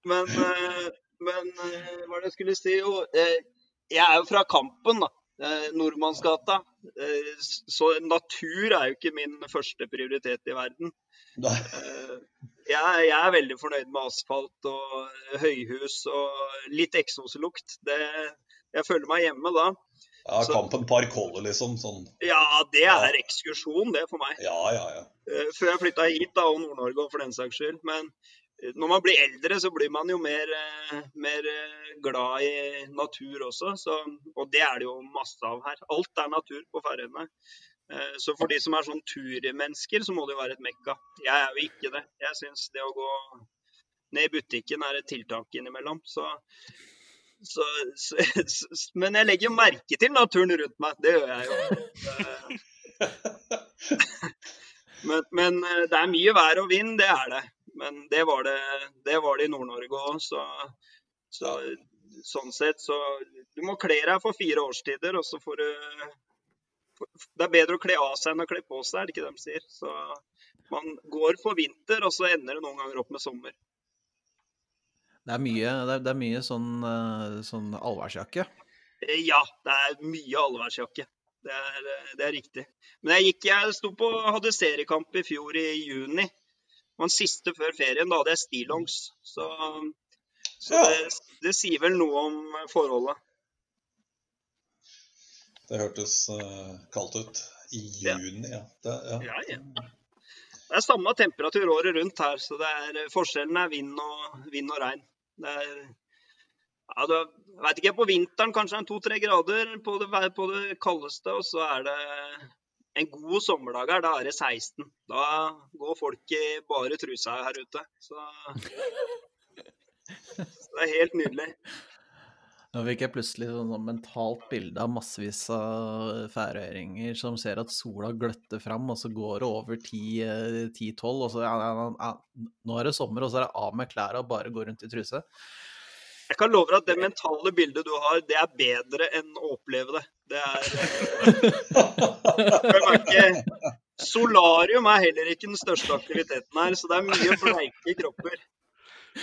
Men, eh, men hva er det jeg skulle si? Jo, jeg er jo fra Kampen, da. Eh, Nordmannsgata. Eh, så natur er jo ikke min første prioritet i verden. Eh, jeg, er veldig fornøyd med asfalt og høyhus og litt eksoslukt. Jeg føler meg hjemme da. Ja, Kampen Park holder, liksom. Sånn. Ja, det er ekskursjon, det for meg. Ja, ja, ja. Før jeg flytta hit, da, og Nord-Norge for den saks skyld. Men når man blir eldre, så blir man jo mer, eh, mer eh, glad i natur også. Så, og det er det jo masse av her. Alt er natur på Færøyene. Eh, Så for de som er sånn turmennesker, så må det jo være et mekka. Jeg er jo ikke det. Jeg syns det å gå ned i butikken er et tiltak innimellom. Så, så, men jeg legger jo merke til naturen rundt meg. Det gjør jeg jo. Men, men det er mye vær og vind, det er det. Men det var det, det, var det i Nord-Norge òg. Så, så, sånn sett så Du må kle deg for fire årstider, og så får du Det er bedre å kle av seg enn å kle på seg, er det ikke det de sier? Så man går for vinter, og så ender det noen ganger opp med sommer. Det er mye, det er, det mye sånn, eh, sånn allværsjakke. Eh, Ja, det er mye allværsjakke. Det er, det er riktig. Men jeg gikk, jeg sto på, hadde seriekamp i fjor i juni. Det var den siste før ferien. Da det er stillongs. Så, så Ja. det, det sier vel noe om forholdet. Det hørtes uh, kaldt ut. I juni, ja. Det, ja. Ja. Det er samme temperatur året rundt her, så det er, forskjellen er vind og, vind og regn. Det er, ja, du, jeg vet ikke, på vinteren kanskje en to-tre grader på det, på det kaldeste, og så er det en god sommerdag her, da er det 16. Da går folk i bare trusa her ute. Så, så det er helt nydelig. Nå fikk jeg plutselig sånn sånn mentalt bilde av massevis av færøyringer som ser at sola gløtter fram, og så går det over 10-12, og så ja, ja, ja, Nå er det sommer, og så er det av med klærne og bare gå rundt i truse. Jeg kan love deg at det mentale bildet du har, det er bedre enn å oppleve det. Det er merker, Solarium er heller ikke den største aktiviteten her, så det er mye bleike kropper.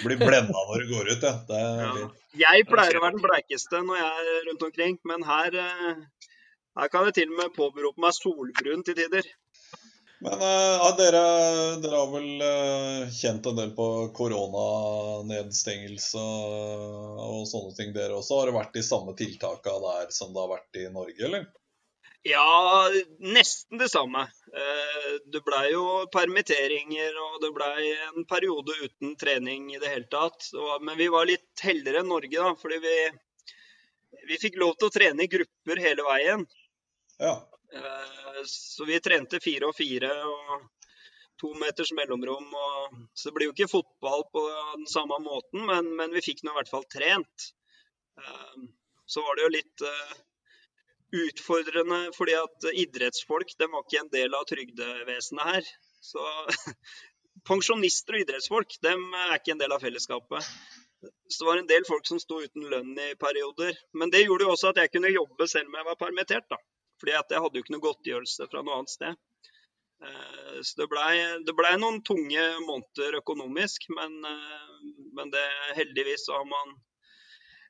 Blir blenda når du går ut, ja. Det Ja. Jeg pleier å være den bleikeste når jeg er rundt omkring, men her, eh, her kan jeg til og med påberope meg solbrun til tider. Men eh, ja, dere, dere har vel eh, kjent en del på koronanedstengelse og sånne ting, dere også. Har det vært de samme tiltaka der som det har vært i Norge, eller? Ja, nesten det samme. Eh, Det blei jo permitteringer, og det blei en periode uten trening i det hele tatt. Men vi var litt heldigere enn Norge, da, fordi vi, vi fikk lov til å trene i grupper hele veien. Ja. Eh, Så vi trente fire og fire og to meters mellomrom. Og, så det blir jo ikke fotball på den samme måten, men, men vi fikk nå i hvert fall trent. Eh, Så var det jo litt eh, utfordrende, fordi at idrettsfolk de var ikke en del av trygdevesenet her. Så pensjonister og idrettsfolk de er ikke en del av fellesskapet. Så det var en del folk som sto uten lønn i perioder. Men det gjorde jo også at jeg kunne jobbe selv om jeg var permittert. da. Fordi at jeg hadde jo ikke noe godtgjørelse fra noe annet sted. Eh, Så det blei ble noen tunge måneder økonomisk, men, eh, men det, heldigvis så har man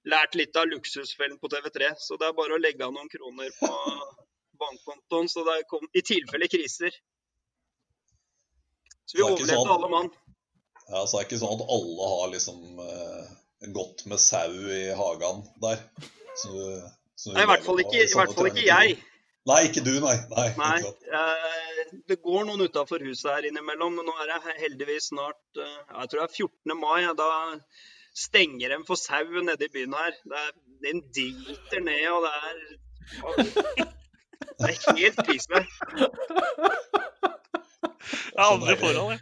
lært litt av luksusfellen på TV3. Så det er bare å legge av noen kroner på bankkontoen så det kom, i tilfelle kriser. Så vi er overlevde sånn. alle mann. ja. Så det er ikke sånn at alle har liksom eh, gått med sau i hagen der. Så, så Nei, i hvert fall ikke, i hvert fall ikke jeg. Nei, ikke du, nei. Nei, Nei, eh, det går noen utafor huset her innimellom, men nå er det heldigvis snart eh, Jeg tror det er 14. mai. Da stenger de for sau nede i byen her. Det er, den driter ned, og det er Det er helt krise. Det er andre forhold, jeg.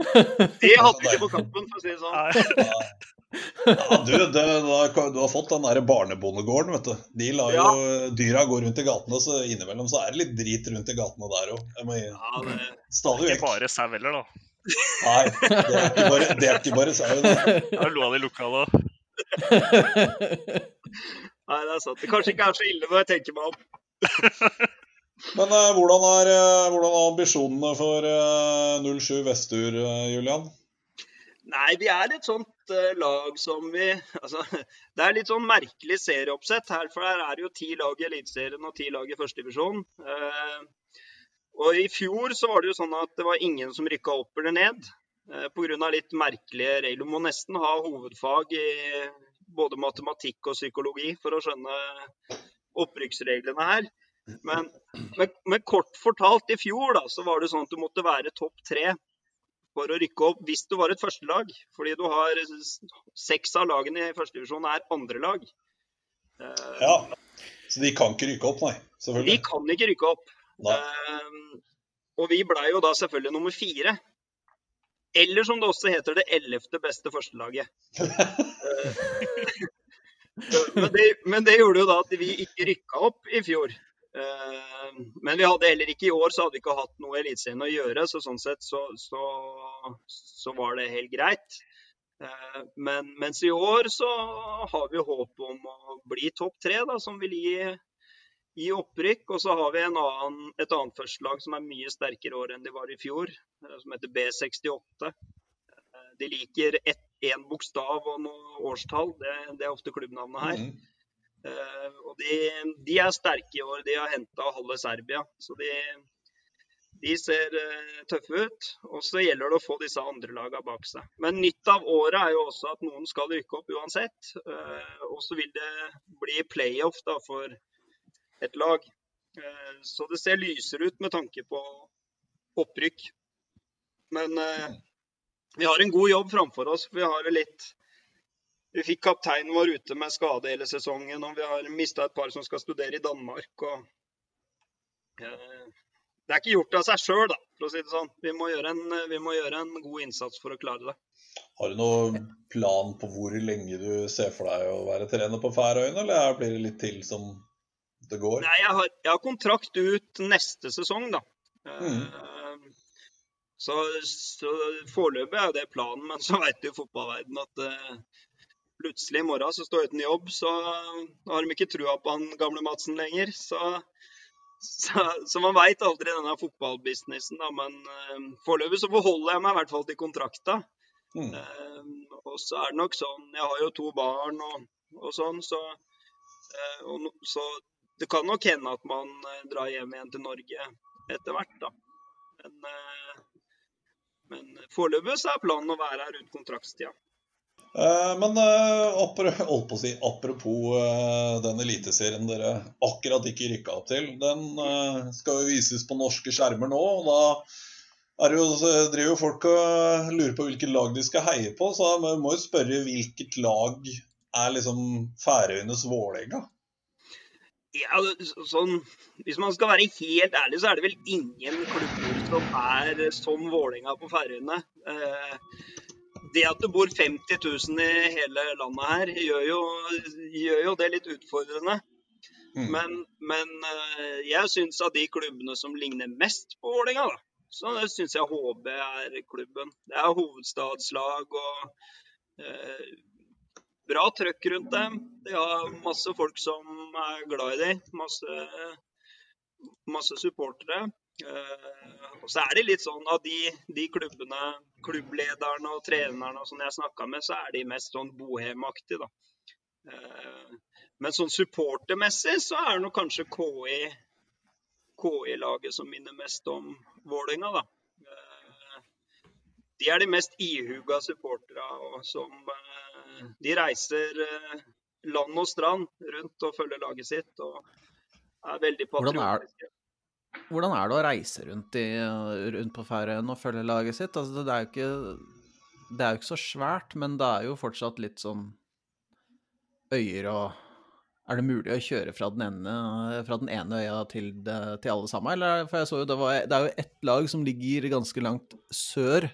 Det hadde vi ikke på kampen, for å si det sånn. Nei. Ja, du, det, du har fått den der barnebondegården, vet du. De lar jo dyra gå rundt i gatene, så innimellom så er det litt drit rundt i gatene der òg. Ja, det, Stadig Ikke bare sau heller, da. Nei, det er ikke bare, det er ikke bare sauen. Det er lo av de lokale òg. nei, det er sant. Det kanskje ikke er så ille når jeg tenker meg om. Men eh, hvordan, er, eh, hvordan er ambisjonene for eh, 07 Vestur, eh, Julian? Nei, vi er litt sånt uh, lag som vi Altså, det er litt sånn merkelig serieoppsett her. For her er det jo ti lag i Eliteserien og ti lag i førstedivisjon. Uh, og i fjor så var det jo sånn at det var ingen som rykka opp eller ned. Uh, Pga. litt merkelige regler. Du må nesten ha hovedfag i både matematikk og psykologi for å skjønne opprykksreglene her. Men, men, men, kort fortalt, i fjor da, så var det sånn at du måtte være topp tre for å rykke opp hvis du var et førstelag. Fordi du har seks av lagene i førstedivisjon er andrelag. Uh, ja, så de kan ikke rykke opp, nei? selvfølgelig. De kan ikke rykke opp. Uh, og vi blei jo da selvfølgelig nummer fire. Eller som det også heter, det ellevte beste førstelaget. men, det, men det gjorde jo da at vi ikke rykka opp i fjor. Eh, men vi hadde heller ikke i år så hadde vi ikke hatt noe Eliteserien å gjøre, så sånn sett så, så, så, var det helt greit. Eh, men mens i år så har vi håp om å bli topp tre, da, som vil gi, gi opprykk. Og så har vi annen, et annet førstelag som er mye sterkere i år enn de var i fjor, eh, som heter B68. De liker én bokstav og noe årstall. Det, det, er ofte klubbnavnet her. Mm. Uh, og de, de, er sterke i år. De har henta halve Serbia. Så de, de ser uh, tøffe ut. Og så gjelder det å få disse andre lagene bak seg. Men nytt av året er jo også at noen skal rykke opp uansett. Uh, og så vil det bli playoff da, for et lag. så det ser lysere ut med tanke på opprykk. Men vi har en god jobb framfor oss. Vi har litt vi fikk kapteinen vår ute med skade hele sesongen, og vi har mista et par som skal studere i Danmark. Og, eh, det er ikke gjort av seg sjøl, for å si det sånn. Vi må, en, vi må, gjøre en, god innsats for å klare det. Har du noen plan på hvor lenge du ser for deg å være trener på Færøyene, eller blir det litt til som det går? Nei, jeg har, jeg har kontrakt ut neste sesong, da. Mm. Så, så foreløpig er det planen, men så vet jo fotballverdenen at uh, plutselig i morgen så står jeg uten jobb, så har de ikke trua på han gamle Madsen lenger. Så, så, så man veit aldri denne fotballbusinessen, da. Men uh, foreløpig så forholder jeg meg i hvert fall til kontrakta. Mm. Uh, og så er det nok sånn Jeg har jo to barn og, og sånn, så, uh, og, så det kan nok hende at man drar hjem igjen til Norge etter hvert, da. Men, men foreløpig så er planen å være her ut kontraktstida. Eh, på å si, apropos uh, den eliteserien dere akkurat ikke rykka opp til. Den skal jo vises på norske skjermer nå. og Da jo, driver jo folk og lurer på hvilket lag de skal heie på. Så vi må jo spørre hvilket lag er liksom Færøyenes Vålerenga? Ja, sånn, Hvis man skal være helt ærlig, så er det vel ingen klubber som er som Vålerenga på Færøyene. Eh, det at det bor 50 000 i hele landet her, gjør jo, gjør jo det litt utfordrende. Mm. Men, men, eh, jeg syns av de klubbene som ligner mest på Vålerenga, så syns jeg HB er klubben. Det er hovedstadslag og eh, bra trøkk rundt dem. De har masse folk som er glad i dem. Masse, masse supportere. Eh, og så er det litt sånn at de, de klubbene, klubblederne og trenerne som jeg snakka med, så er de mest sånn bohemaktige, da. Eh, men sånn supportermessig så er det nok kanskje KI KI-laget som minner mest om Vålerenga, da. Eh, de er de mest ihuga supporterne som De reiser land og strand rundt og følger laget sitt og er veldig patriotiske. Hvordan er det å reise rundt, i, rundt på Færøyene og følge laget sitt? Altså, det, er ikke, det, er jo ikke, så svært, men det er jo fortsatt litt sånn øyer og Er det mulig å kjøre fra den ene, fra den ene øya til, det, til, alle sammen? Eller, for jeg så jo det, var, det er jo ett lag som ligger ganske langt sør.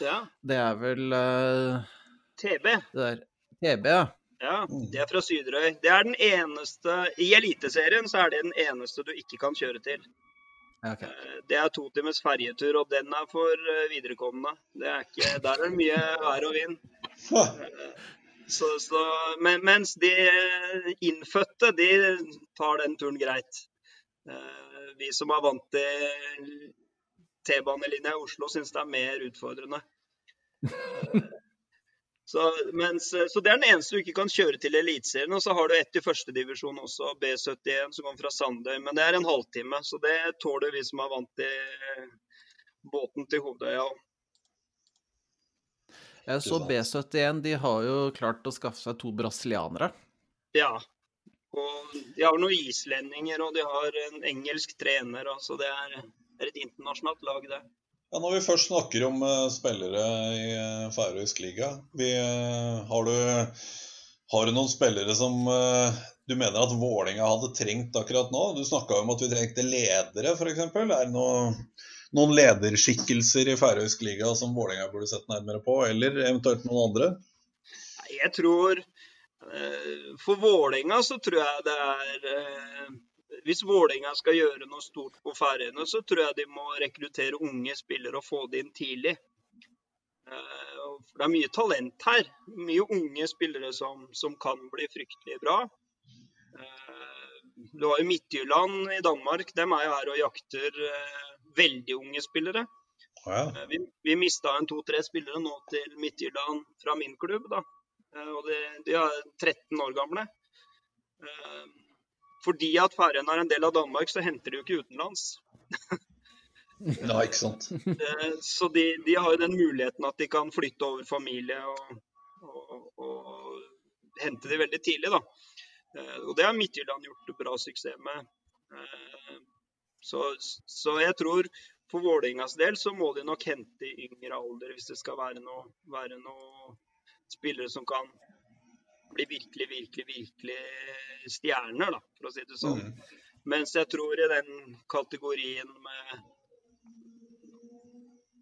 Ja. Det er vel uh, TB. Det der. TB, ja. Ja, det er fra Syderøy. Det er den eneste I Eliteserien så er det den eneste du ikke kan kjøre til. Okay. Eh, det er to timers ferjetur, og den er for eh, viderekomne. Det er ikke, der er det mye vær og vind. Eh, så, så, men, mens de innfødte, de tar den turen greit. Vi som er vant til T-banelinja i Oslo, syns det er mer utfordrende. Så, mens, så det er den eneste du ikke kan kjøre til Eliteserien. Og så har du ett i førstedivisjon også, B71, som kommer fra Sandøy. Men det er en halvtime, så det tåler vi som er vant til båten til Hovedøya. Jeg så B71, de har jo klart å skaffe seg to brasilianere. Ja. Og de har noen islendinger, og de har en engelsk trener. Altså det er, er et internasjonalt lag, det. Ja, Når vi først snakker om uh, spillere i uh, færøysk liga, vi, uh, har, du, har, du, noen spillere som du mener at Vålinga hadde trengt akkurat nå? Du snakka om at vi trengte ledere, f.eks. Er det noe, noen lederskikkelser i færøysk liga som Vålinga burde sett nærmere på, eller eventuelt noen andre? Jeg tror For Vålinga så tror jeg det er hvis Vålerenga skal gjøre noe stort på Færøyene, så tror jeg de må rekruttere unge spillere og få det inn tidlig. For det er mye talent her. Mye unge spillere som, som kan bli fryktelig bra. Eh, du har jo Midtjylland i Danmark. De er jo her og jakter eh, veldig unge spillere. Ja. Vi, vi mista en to-tre spillere nå til Midtjylland fra min klubb. da. Og de, de er 13 år gamle. Fordi at Færøyene er en del av Danmark, så henter de jo ikke utenlands. ja, ikke sant. Eh, så de, de, har jo den muligheten at de kan flytte over familie og, og, og hente de veldig tidlig, da. Eh, og det har Midtjylland gjort bra suksess med. Eh, så, så jeg tror for Vålerengas del så må de nok hente i yngre alder hvis det skal være noe, være noe spillere som kan bli virkelig, virkelig, virkelig stjerner, da, for å si det sånn. Mm. Mens jeg tror i den kategorien med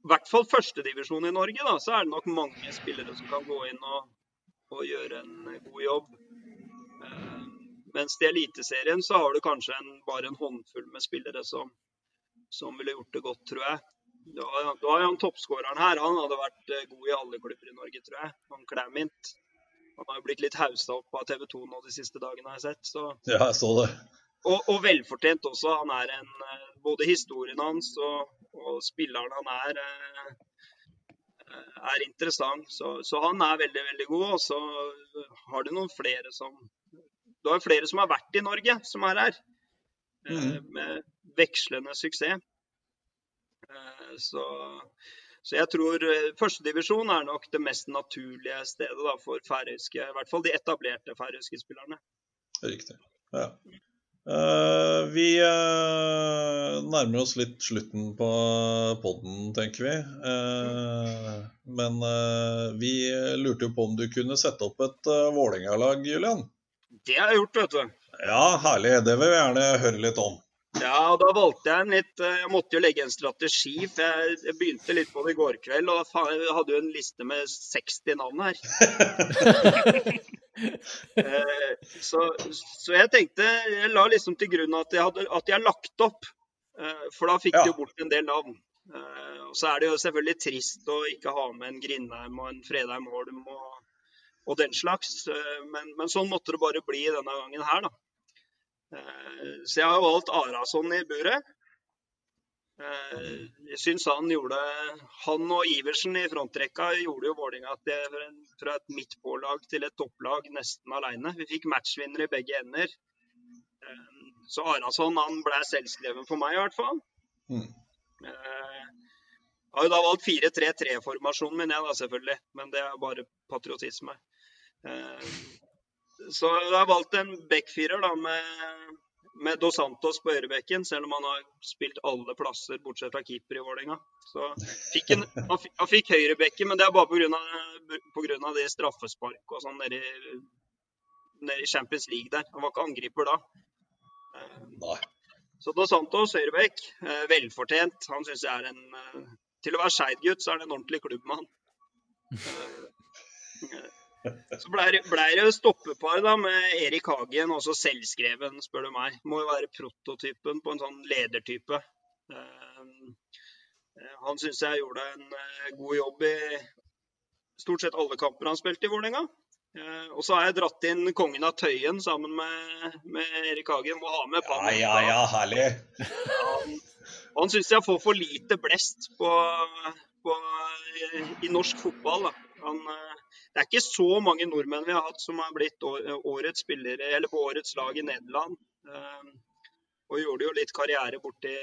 i hvert fall førstedivisjon i Norge, da, så er det nok mange spillere som kan gå inn og, og gjøre en god jobb. Eh, mens i Eliteserien så har du kanskje en, bare en håndfull med spillere som, som ville gjort det godt, tror jeg. Da, da jo han toppskåreren her. Han hadde vært eh, god i alle klubber i Norge, tror jeg. Han Klæmint. Han har jo blitt litt hausa opp av TV 2 nå de siste dagene, har jeg sett. Så. Ja, jeg så det. Og, og, velfortjent også. Han er en eh, Både historien hans og, og spilleren han er, eh, er interessant. Så, så, han er veldig, veldig god. Og så har du noen flere som Du har flere som har vært i Norge, som er her. Eh, mm. Med vekslende suksess. Så så jeg tror eh, førstedivisjon er nok det mest naturlige stedet da, for færøyske, i hvert fall de etablerte færøyske spillerne. Riktig. Ja. Uh, vi uh, nærmer oss litt slutten på poden, tenker vi. Uh, men vi lurte jo på om du kunne sette opp et uh, Vålerenga-lag, Julian? Det har jeg gjort, vet du. Ja, herlig. Det vil vi gjerne høre litt om. Ja, og da valgte jeg en litt eh, Jeg måtte jo legge en strategi, for jeg, begynte litt på det i går kveld. Og faen, jeg hadde jo en liste med 60 navn her. Eh, så, så, jeg tenkte Jeg la liksom til grunn at jeg hadde at jeg lagt opp. Eh, for da fikk ja. du bort en del navn. Og så er det jo selvfølgelig trist å ikke ha med en Grindheim og en Fredheim Holm og, og den slags. Men, men, sånn måtte det bare bli denne gangen her, da. Eh, så jeg har valgt Arason i buret. Eh, jeg syns han gjorde Han og Iversen i frontrekka gjorde jo Vålerenga fra et midtpålag til et topplag nesten alene. Vi fikk matchvinner i begge ender. Eh, så Arason han ble selvskreven for meg, i hvert fall. Mm. Jeg har jo da valgt 4-3-3-formasjonen min, jeg da, selvfølgelig. Men det er bare patriotisme. Så jeg har valgt en backfirer da, med, med Dos Santos på ørebekken, selv om han har spilt alle plasser bortsett fra keeper i Vålerenga. Så fikk en, han, fikk, han fikk høyrebekken, men det er bare pga. det straffesparket og sånn nede, nede, i Champions League der. Han var ikke angriper da. Nei. Så Dos Santos høyrebekk, eh, velfortjent. Han syns jeg er en eh, Til å være Skeid-gutt, så er det en ordentlig klubbmann. Så ble det, ble det stoppepar da med Erik Hagen, også selvskreven, spør du meg. Må jo være prototypen på en sånn ledertype. Uh, han syns jeg gjorde en uh, god jobb i stort sett alle kamper han spilte i Vålerenga. Og så har jeg dratt inn kongen av Tøyen sammen med, med Erik Hagen. Må ha med Panna. Ja, ja, ja, herlig. Han, han syns jeg får for lite blest på, på, i, i, norsk fotball. Da. Han, det er ikke så mange nordmenn vi har hatt som har blitt årets spillere, eller på årets lag i Nederland. Eh, og gjorde jo litt karriere borti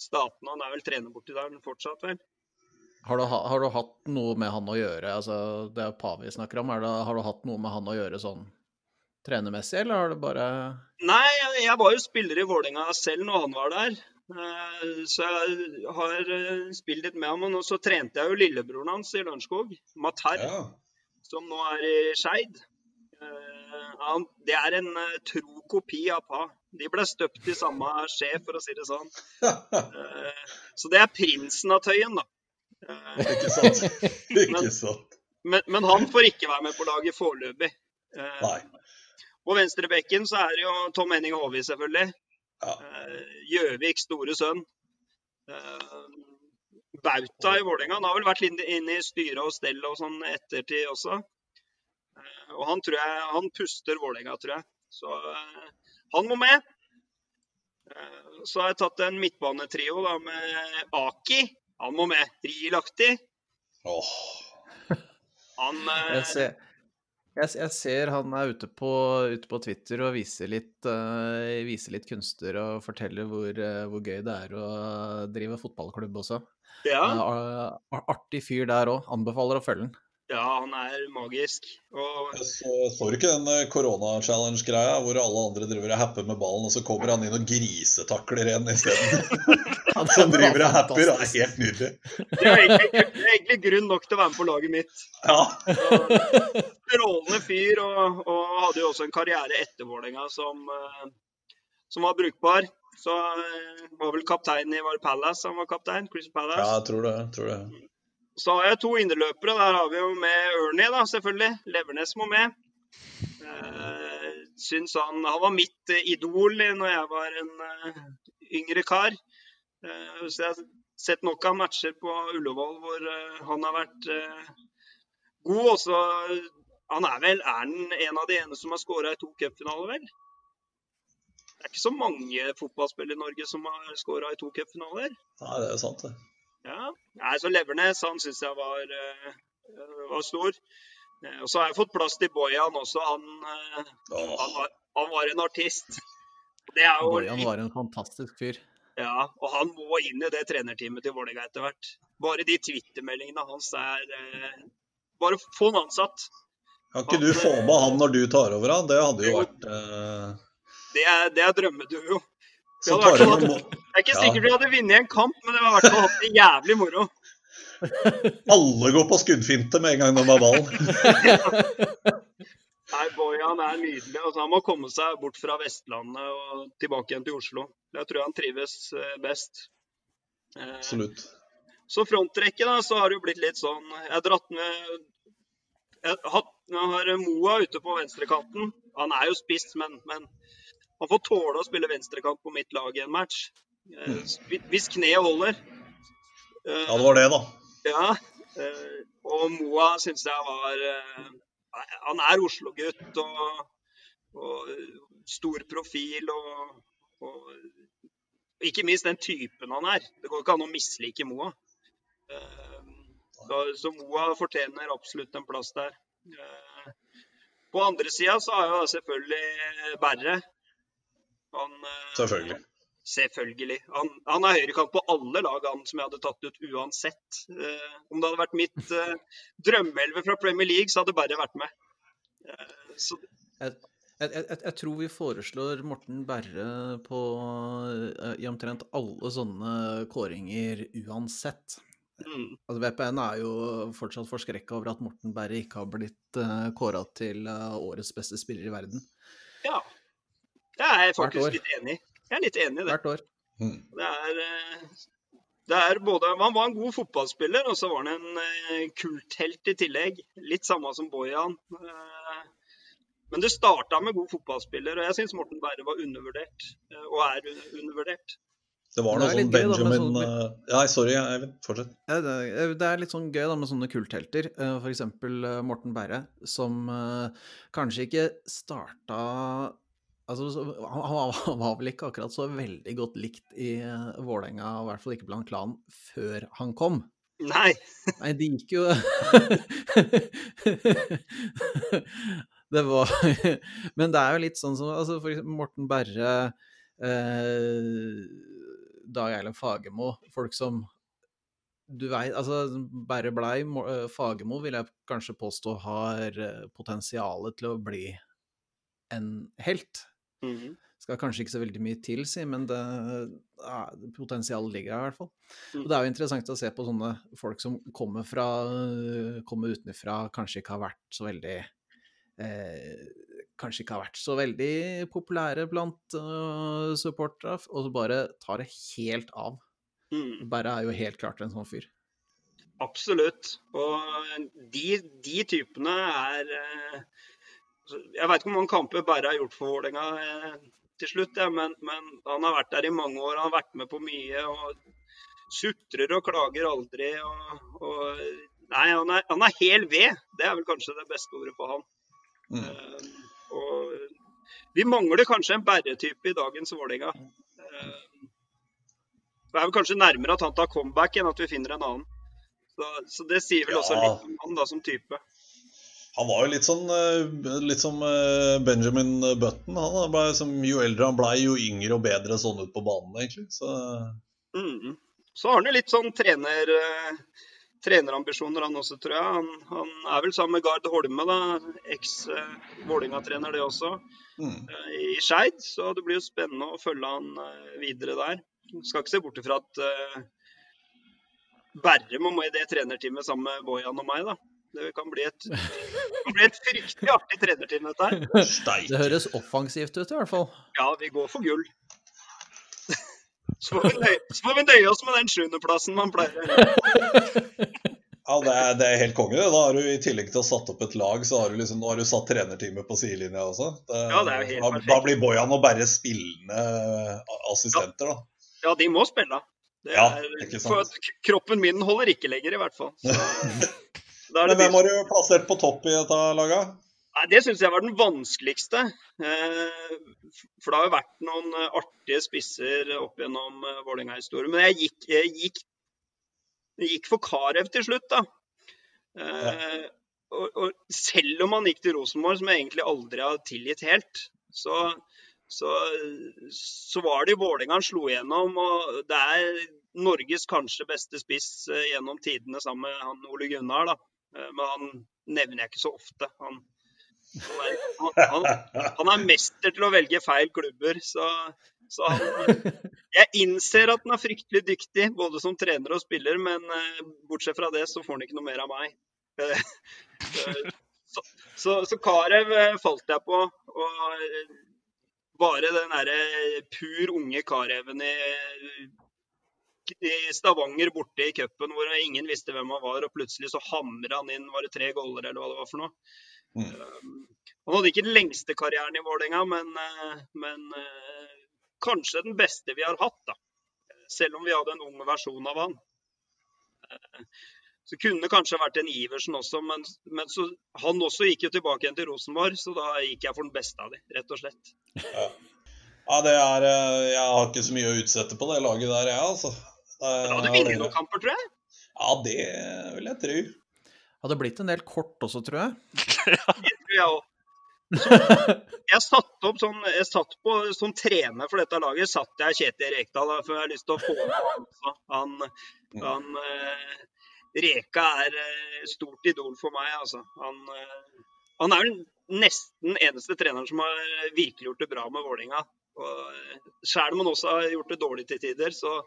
Statene. Han er vel trener borti der fortsatt, vel? Har du, har du, hatt noe med han å gjøre? Altså, det er Pavi vi snakker om. Det, har du hatt noe med han å gjøre sånn trenermessig, eller har du bare Nei, jeg, var jo spiller i Vålerenga selv når han var der. Eh, så jeg har eh, spilt litt med ham. Og så trente jeg jo lillebroren hans i Lørenskog, Matar, ja. Som nå er i Skeid. Eh, det er en tro kopi av Pa. De ble støpt i samme skje, for å si det sånn. Så det er prinsen av Tøyen, da. Ikke sant. Ikke sant. Men, men, han får ikke være med på laget foreløpig. På venstrebekken så er det jo Tom Henning Håvi, selvfølgelig. Gjøvik, Gjøviks store sønn. Eh, Bauta i Vålerenga. Han har vel vært inne i styret og stell og sånn ettertid også. Eh, og han tror jeg Han puster Vålerenga, tror jeg. Så han må med. Så har jeg tatt en midtbanetrio da, med Aki. Han må med. Rielaktig. Oh. Han jeg ser, jeg, jeg, ser han er ute på, ute på Twitter og viser litt, uh, viser litt, kunster og forteller hvor, uh, hvor, gøy det er å drive fotballklubb også. Ja. Uh, artig fyr der òg. Anbefaler å følge den. Ja, han er magisk. Og... Så, så du ikke den eh, korona-challenge-greia hvor alle andre driver og happer med ballen, og så kommer han inn og grisetakler en isteden? Som driver og happer. Er helt nydelig. Det er, egentlig, det er egentlig grunn nok til å være med på laget mitt. Ja. Strålende fyr, og, og, hadde jo også en karriere etter Vålerenga som, eh, som var brukbar. Så eh, var vel kapteinen i var Palace han var kaptein? Chris Palace. Ja, jeg tror det. Jeg tror det. Så har jeg to innerløpere. Der har vi jo med Ernie, da, selvfølgelig. Levernes må med. Eh, syns han Han var mitt eh, idol når jeg var en uh, yngre kar. Eh, så jeg har sett nok av matcher på Ullevål hvor uh, han har vært uh, god. Også, han er vel er en av de eneste som har skåra i to cupfinaler, vel? Det er ikke så mange fotballspillere i Norge som har skåra i to cupfinaler. Nei, det er jo sant, det. Ja, Nei, så Levernes han syns jeg var, uh, var stor. Uh, og så har jeg fått plass til Bojan også. Han, uh, oh. han, var, han, var, en artist. Jo, Bojan var en fantastisk fyr. Ja, og han må inn i det trenerteamet til Vålerenga etter hvert. Bare de Twitter-meldingene hans er Bare få han ansatt. Kan ikke han, du få med han når du tar over, da? Det hadde jo, jo vært Det er, det er drømmeduo. Det, vært, det er ikke sikkert vi hadde vunnet en kamp, men det var vært hatt det jævlig moro. Alle går på skuddfinte med en gang de har ballen. Nei, Bojan er nydelig. Altså, han må komme seg bort fra Vestlandet og tilbake igjen til Oslo. Jeg tror han trives eh, best. Eh, Absolutt. Så frontrekket, da, så har det jo blitt litt sånn Jeg har dratt med Jeg har Moa ute på venstrekanten. Han er jo spiss, men, men han får tåle å spille venstrekant på mitt lag i en match. Eh, hvis kneet holder. Eh, ja, det var det, da. Ja. Eh, og Moa syns jeg var Han er Oslo-gutt og, og, stor profil og, og, ikke minst den typen han er. Det går ikke an å mislike Moa. Så, så Moa fortjener absolutt en plass der. På andre sida så har jeg selvfølgelig Berre. Han, eh, selvfølgelig. Selvfølgelig. Han, han er høyrekant på alle lag han som jeg hadde tatt ut uansett. Eh, om det hadde vært mitt eh, drømmeelve fra Premier League, så hadde det bare vært med. Eh, så... jeg, jeg, jeg, jeg, tror vi foreslår Morten Berre på eh, i omtrent alle sånne kåringer uansett. Mm. Altså VPN er jo fortsatt forskrekka over at Morten Berre ikke har blitt uh, kåra til uh, årets beste spiller i verden. Ja, det er jeg faktisk litt enig i. Jeg er litt enig i det. Hvert år. Mm. Det er, eh, det er både Han var en god fotballspiller, og så var han en eh, kulthelt i tillegg. Litt samme som Bojan. Eh, men det starta med god fotballspiller, og jeg syns Morten Berre var undervurdert. Og er undervurdert. Det var noe sånn Benjamin sånne... Nei, sorry, Eivind. Fortsett. Det er litt sånn gøy da med sånne kulthelter. F.eks. Morten Berre, som kanskje ikke starta Altså, han, var vel ikke akkurat så veldig godt likt i uh, Vålerenga, i hvert fall ikke blant klanen, før han kom. Nei. Nei, det gikk jo Det var Men det er jo litt sånn som altså for eksempel Morten Berre, eh, Dag Eiland Fagermo, folk som du veit Altså, Berre Blei, eh, Fagermo vil jeg kanskje påstå har eh, potensialet til å bli en helt. Mhm. Skal kanskje ikke så veldig mye til, si, men det, ja, potensialet ligger der i hvert fall. Mm. Og det er jo interessant å se på sånne folk som kommer fra kommer utenfra, kanskje ikke har vært så veldig eh, Kanskje ikke har vært så veldig populære blant uh, supportere, og så bare tar det helt av. Mm. Bare er jo helt klart en sånn fyr. Absolutt. Og de, de typene er eh, Jeg veit ikke hvor mange kamper Berre har gjort for Vålerenga eh, til slutt, ja, men, men han har vært der i mange år. Han har vært med på mye og sutrer og klager aldri. Og, og, nei, han er, han er hel ved. Det er vel kanskje det beste ordet på han. Mm. Eh, og vi mangler kanskje en Berre-type i dagens Vålerenga. Eh, det er vel kanskje nærmere at han tar comeback enn at vi finner en annen. Så, så det sier vel også litt om han da som type. Han var jo litt sånn eh, litt som eh, Benjamin Button. Han ble, som, jo eldre han blei, jo yngre og bedre sånn ut på banen, egentlig. Så Mhm. Så har han jo litt sånn trener, eh, trenerambisjoner, han også, tror jeg. Han, han er vel sammen med Gard Holme, da, Eks-Vålinga-trener, det også, mm. i Skeid. Så det blir jo spennende å følge han videre der. Skal ikke se bort ifra at Berre må med i det trenerteamet sammen med Bojan og meg, da. Det kan bli et, det kan bli et fryktelig artig trenerteam, dette her. Steik. Det høres offensivt ut, i hvert fall. Ja, vi går for gull. Så får vi nøye, får vi nøye oss med den sjuendeplassen man pleier å gjøre. Ja, det er, det er helt konge. det. Da har du I tillegg til å ha satt opp et lag, så har du, liksom, nå har du satt trenerteamet på sidelinja også. Det, Ja, det er jo helt da, perfekt. da blir Bojan og bare spillende assistenter, da. Ja, de må spille. Det Ja, er, ikke sant. for at kroppen min holder ikke lenger, i hvert fall. Men hvem har du plassert på topp i dette laget? Nei, Det syns jeg var den vanskeligste. Eh, For det har jo vært noen eh, artige spisser opp gjennom eh, Vålerenga-historien. Men jeg gikk, jeg, gikk, jeg gikk for Karev til slutt, da. Ja. og, og selv om han gikk til Rosenborg, som jeg egentlig aldri har tilgitt helt, så, så, så var det jo Vålerenga han slo igjennom. Og det er Norges kanskje beste spiss gjennom tidene sammen med han Ole Gunnar, da. Eh, Men han nevner jeg ikke så ofte. Han, han, er, han, han, er mester til å velge feil klubber, så, så Jeg innser at han er fryktelig dyktig, både som trener og spiller, men eh, bortsett fra det så får han ikke noe mer av meg. Eh, så, så, så Karev falt jeg på. Og bare den derre pur unge Kareven i, i Stavanger borte i cupen hvor ingen visste hvem han var, og plutselig så hamra han inn var det tre goller eller hva det var for noe. Mm. Um, Han hadde ikke den lengste karrieren i Vålerenga, men, eh, men eh, kanskje den beste vi har hatt, da. Selv om vi hadde en ung versjon av han. Eh, Så kunne det kanskje vært en Iversen også, men, men så, han også gikk jo tilbake igjen til Rosenborg, så da gikk jeg for den beste av de, rett og slett. Ja, det er eh, Jeg har ikke så mye å utsette på det laget der, jeg, altså. Det Da hadde du vunnet noen kamper, tror jeg. Ja, det vil jeg tro. Hadde blitt en del kort også, tror jeg. ja, Det tror jeg også. Jeg satt opp sånn, jeg satt på som trener for dette laget, satt jeg Kjetil Rekdal, for jeg har lyst til å få med han. Han, han eh, Reka er eh, stort idol for meg, altså. Han, eh, han er nesten eneste treneren som har virkelig gjort det bra med Vålerenga. Og Selv om han også har gjort det dårlig til tider, så,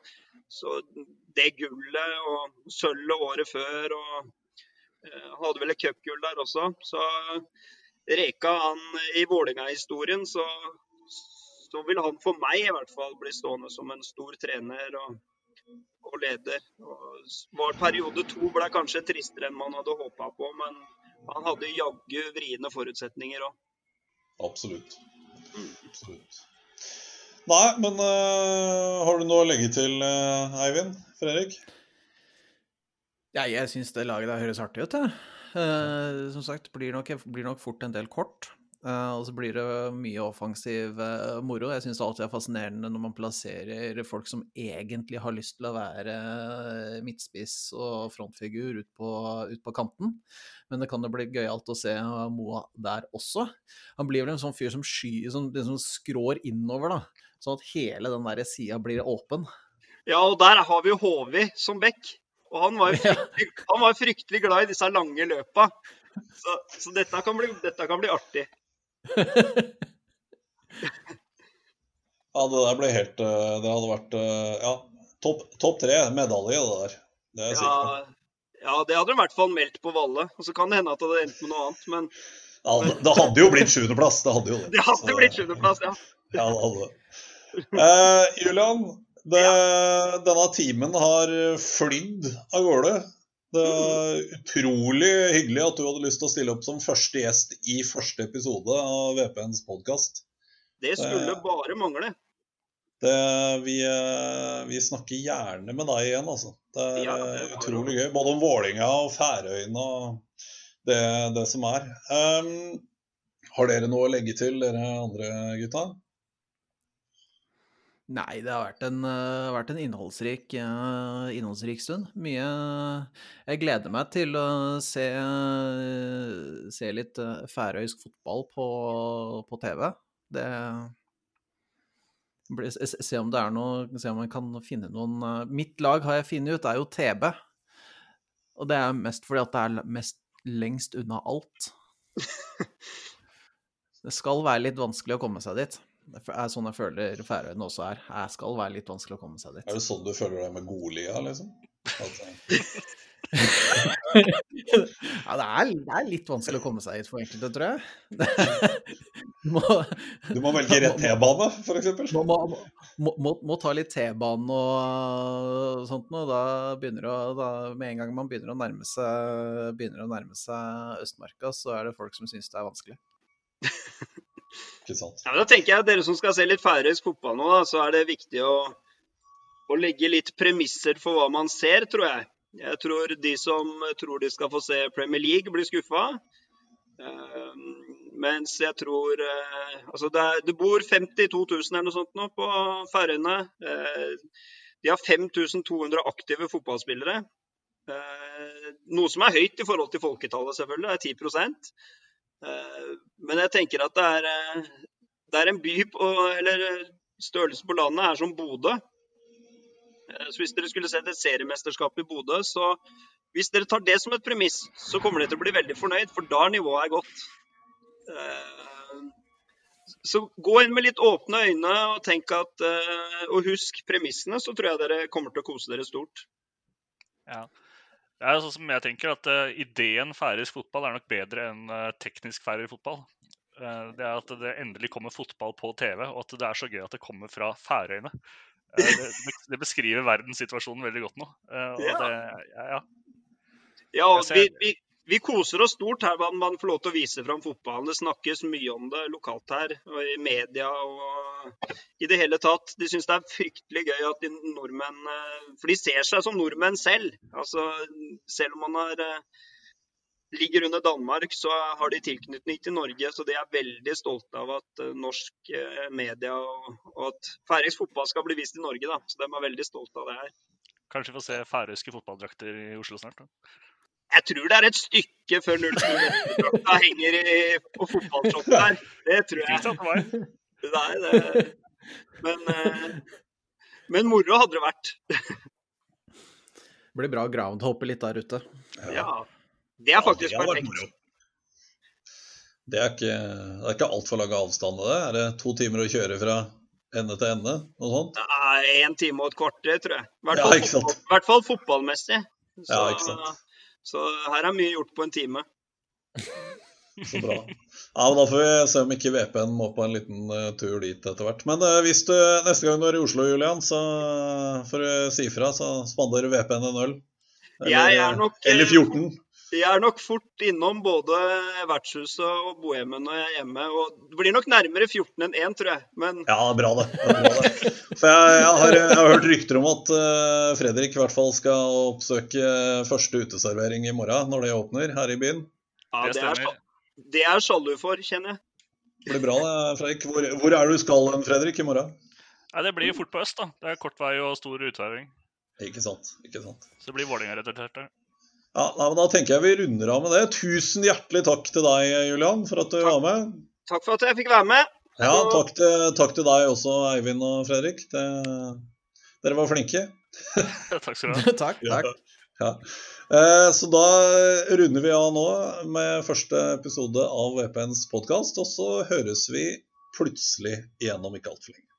så det gullet og sølvet året før og eh, hadde vel et cupgull der også. Så Reka han i Vålerenga-historien, så, så vil han for meg i hvert fall bli stående som en stor trener og, og leder. Og var periode to ble kanskje tristere enn man hadde håpa på, men han hadde jaggu vriene forutsetninger òg. Absolutt. Absolutt. Nei, men uh, har du noe å legge til, uh, Eivind? Fredrik? Ja, jeg syns det laget der høres artig ut, jeg. Uh, som sagt, blir nok, blir nok fort en del kort. Uh, og så blir det mye offensiv uh, moro. Jeg syns alltid er fascinerende når man plasserer folk som egentlig har lyst til å være midtspiss og frontfigur ut på, ut på kanten. Men det kan jo bli gøyalt å se Moa der også. Han blir vel en sånn fyr som, sky, som liksom skrår innover, da. Sånn at hele den der sida blir åpen. Ja, og der har vi jo Håvi som back. Og han var fryktelig, han var fryktelig glad i disse lange løpa. Så, så dette, kan bli, dette kan bli artig. ja, det der ble helt eh, Det hadde vært eh, Ja, topp top tre medalje, det der. Det er jeg sikker på. Ja, ja, det hadde de i hvert fall meldt på Valle. Og så kan det hende at det hadde endt med noe annet, men Ja, det, det hadde jo blitt sjuendeplass. Det hadde jo det. det hadde Så- blitt sjuendeplass, ja. Ja, det hadde. Eh, Julian, det, denne timen har flydd av gårde. Det er utrolig hyggelig at du hadde lyst til å stille opp som første gjest i første episode av VPNs podkast. Det skulle Eh. bare mangle. Vi, eh, vi snakker gjerne med deg igjen, altså. Det er Ja, det utrolig gøy. Både om Vålinga og Færøyene og det, det som er. Um, har dere noe å legge til, dere andre gutta? Nei, det har vært en, uh, vært en innholdsrik, uh, innholdsrik stund. Mye Jeg gleder meg til å se, se litt eh, færøysk fotball på, på TV. Det blir- se- om det er noe Se om man kan finne noen Mitt lag har jeg funnet ut, er jo TB. Og det er mest fordi at det er mest lengst unna alt. Det skal være litt vanskelig å komme seg dit. Det er sånn jeg føler Færøyene også er. Det skal være litt vanskelig å komme seg dit. Er det sånn du føler deg med Godlia, liksom? Eh, Ja, det er, det er litt vanskelig å komme seg hit for enkelte, tror jeg. må, du må velge rett T-bane, f.eks.? må, må, må, må ta litt T-bane og sånt noe. Da begynner å, da, med en gang man begynner å nærme seg, begynner å nærme seg Østmarka, så er det folk som syns det er vanskelig. Ikke sant? Ja, da tenker jeg at Dere som skal se litt færøysk fotball nå, da, så er det viktig å, å legge litt premisser for hva man ser, tror jeg. Jeg tror de som tror de skal få se Premier League, blir skuffa. Eh, mens jeg tror eh, Altså, det, er, det bor 52 000 eller noe sånt nå på Færøyene. Eh, de har 5200 aktive fotballspillere. Eh, noe som er høyt i forhold til folketallet, selvfølgelig. Det er 10 Eh, Men jeg tenker at det er, eh, det er en by på Eller eh, størrelsen på landet er som Bodø. Eh, Så hvis dere skulle sett et seriemesterskap i Bodø, så hvis dere tar det som et premiss, så kommer dere til å bli veldig fornøyd, for da nivået er godt. Eh, Så gå inn med litt åpne øyne og at eh, Og husk premissene, så tror jeg dere kommer til å kose dere stort. Det er jo sånn som jeg tenker at uh, Ideen færøysk fotball er nok bedre enn uh, teknisk færøysk fotball. Uh, det er at det endelig kommer fotball på TV, og at det er så gøy at det kommer fra Færøyene. Det, det- beskriver verdenssituasjonen veldig godt nå. Og Ja. det, ja, ja. Ja, vi, vi, vi koser oss stort her man, man får lov til å vise fram fotballen. Det snakkes mye om det lokalt her, og i media og i det hele tatt. De syns det er fryktelig gøy at de nordmenn eh, For de ser seg som nordmenn selv. Altså, selv om man er, eh, ligger under Danmark, så har de tilknytning til Norge. Så de er veldig stolte av at eh, norsk media og, og at færøysk fotball skal bli vist i Norge. Da. Så de er veldig stolte av det her. Kanskje vi får se færøyske fotballdrakter i Oslo snart. Da. Jeg tror det er et stykke før 0-2-drakta henger i, på fotballshopet der. Det tror jeg. sant, det var? Nei, det, men, eh, men moro hadde det vært. Det blir bra groundhoppe litt der ute. Ja. Det er faktisk Ja, det perfekt. Det er ikke, det er ikke altfor lange avstander, det. Er det to timer å kjøre fra ende til ende? Noe sånt? Én time og et kvarter, tror jeg. I hvert fall, ja, fotball, hvert fall fotballmessig. Så, Ja, ikke sant. Så her er mye gjort på en time. Så bra. Ja, men Da får vi se om ikke VPN må på en liten uh, tur dit etter hvert. Men uh, hvis du neste gang du er i Oslo, Julian, så får du si ifra, så spanderer VPN en øl. Jeg er nok, eh, eller 14. Jeg er nok fort innom både vertshuset og bohemen når jeg er hjemme. Og det blir nok nærmere 14 enn 1, tror jeg. Men Ja, det er bra det. det, er bra, det. For jeg, jeg, har, jeg har hørt rykter om at uh, Fredrik i hvert fall skal oppsøke første uteservering i morgen, når det åpner her i byen. ja, Det det, er, det er sjalu for, kjenner jeg. Det blir bra, det, Fredrik. Hvor, hvor er du skal hen, Fredrik, i morgen? Nei, Det blir fort på øst, da. Det er kort vei og stor utveiing. Ikke sant. ikke sant. Så det blir Vålerenga-relatert der. Ja, nei, men Da tenker jeg vi runder av med det. Tusen hjertelig takk til deg, Julian, for at du var med. Takk for at jeg fikk være med. Ja, takk til, takk til deg også, Eivind og Fredrik. Det, dere var flinke. Takk skal du ha. takk, takk. Ja. Eh, Så da runder vi av nå med første episode av VPNs podkast, og så høres vi plutselig igjen om ikke altfor lenge.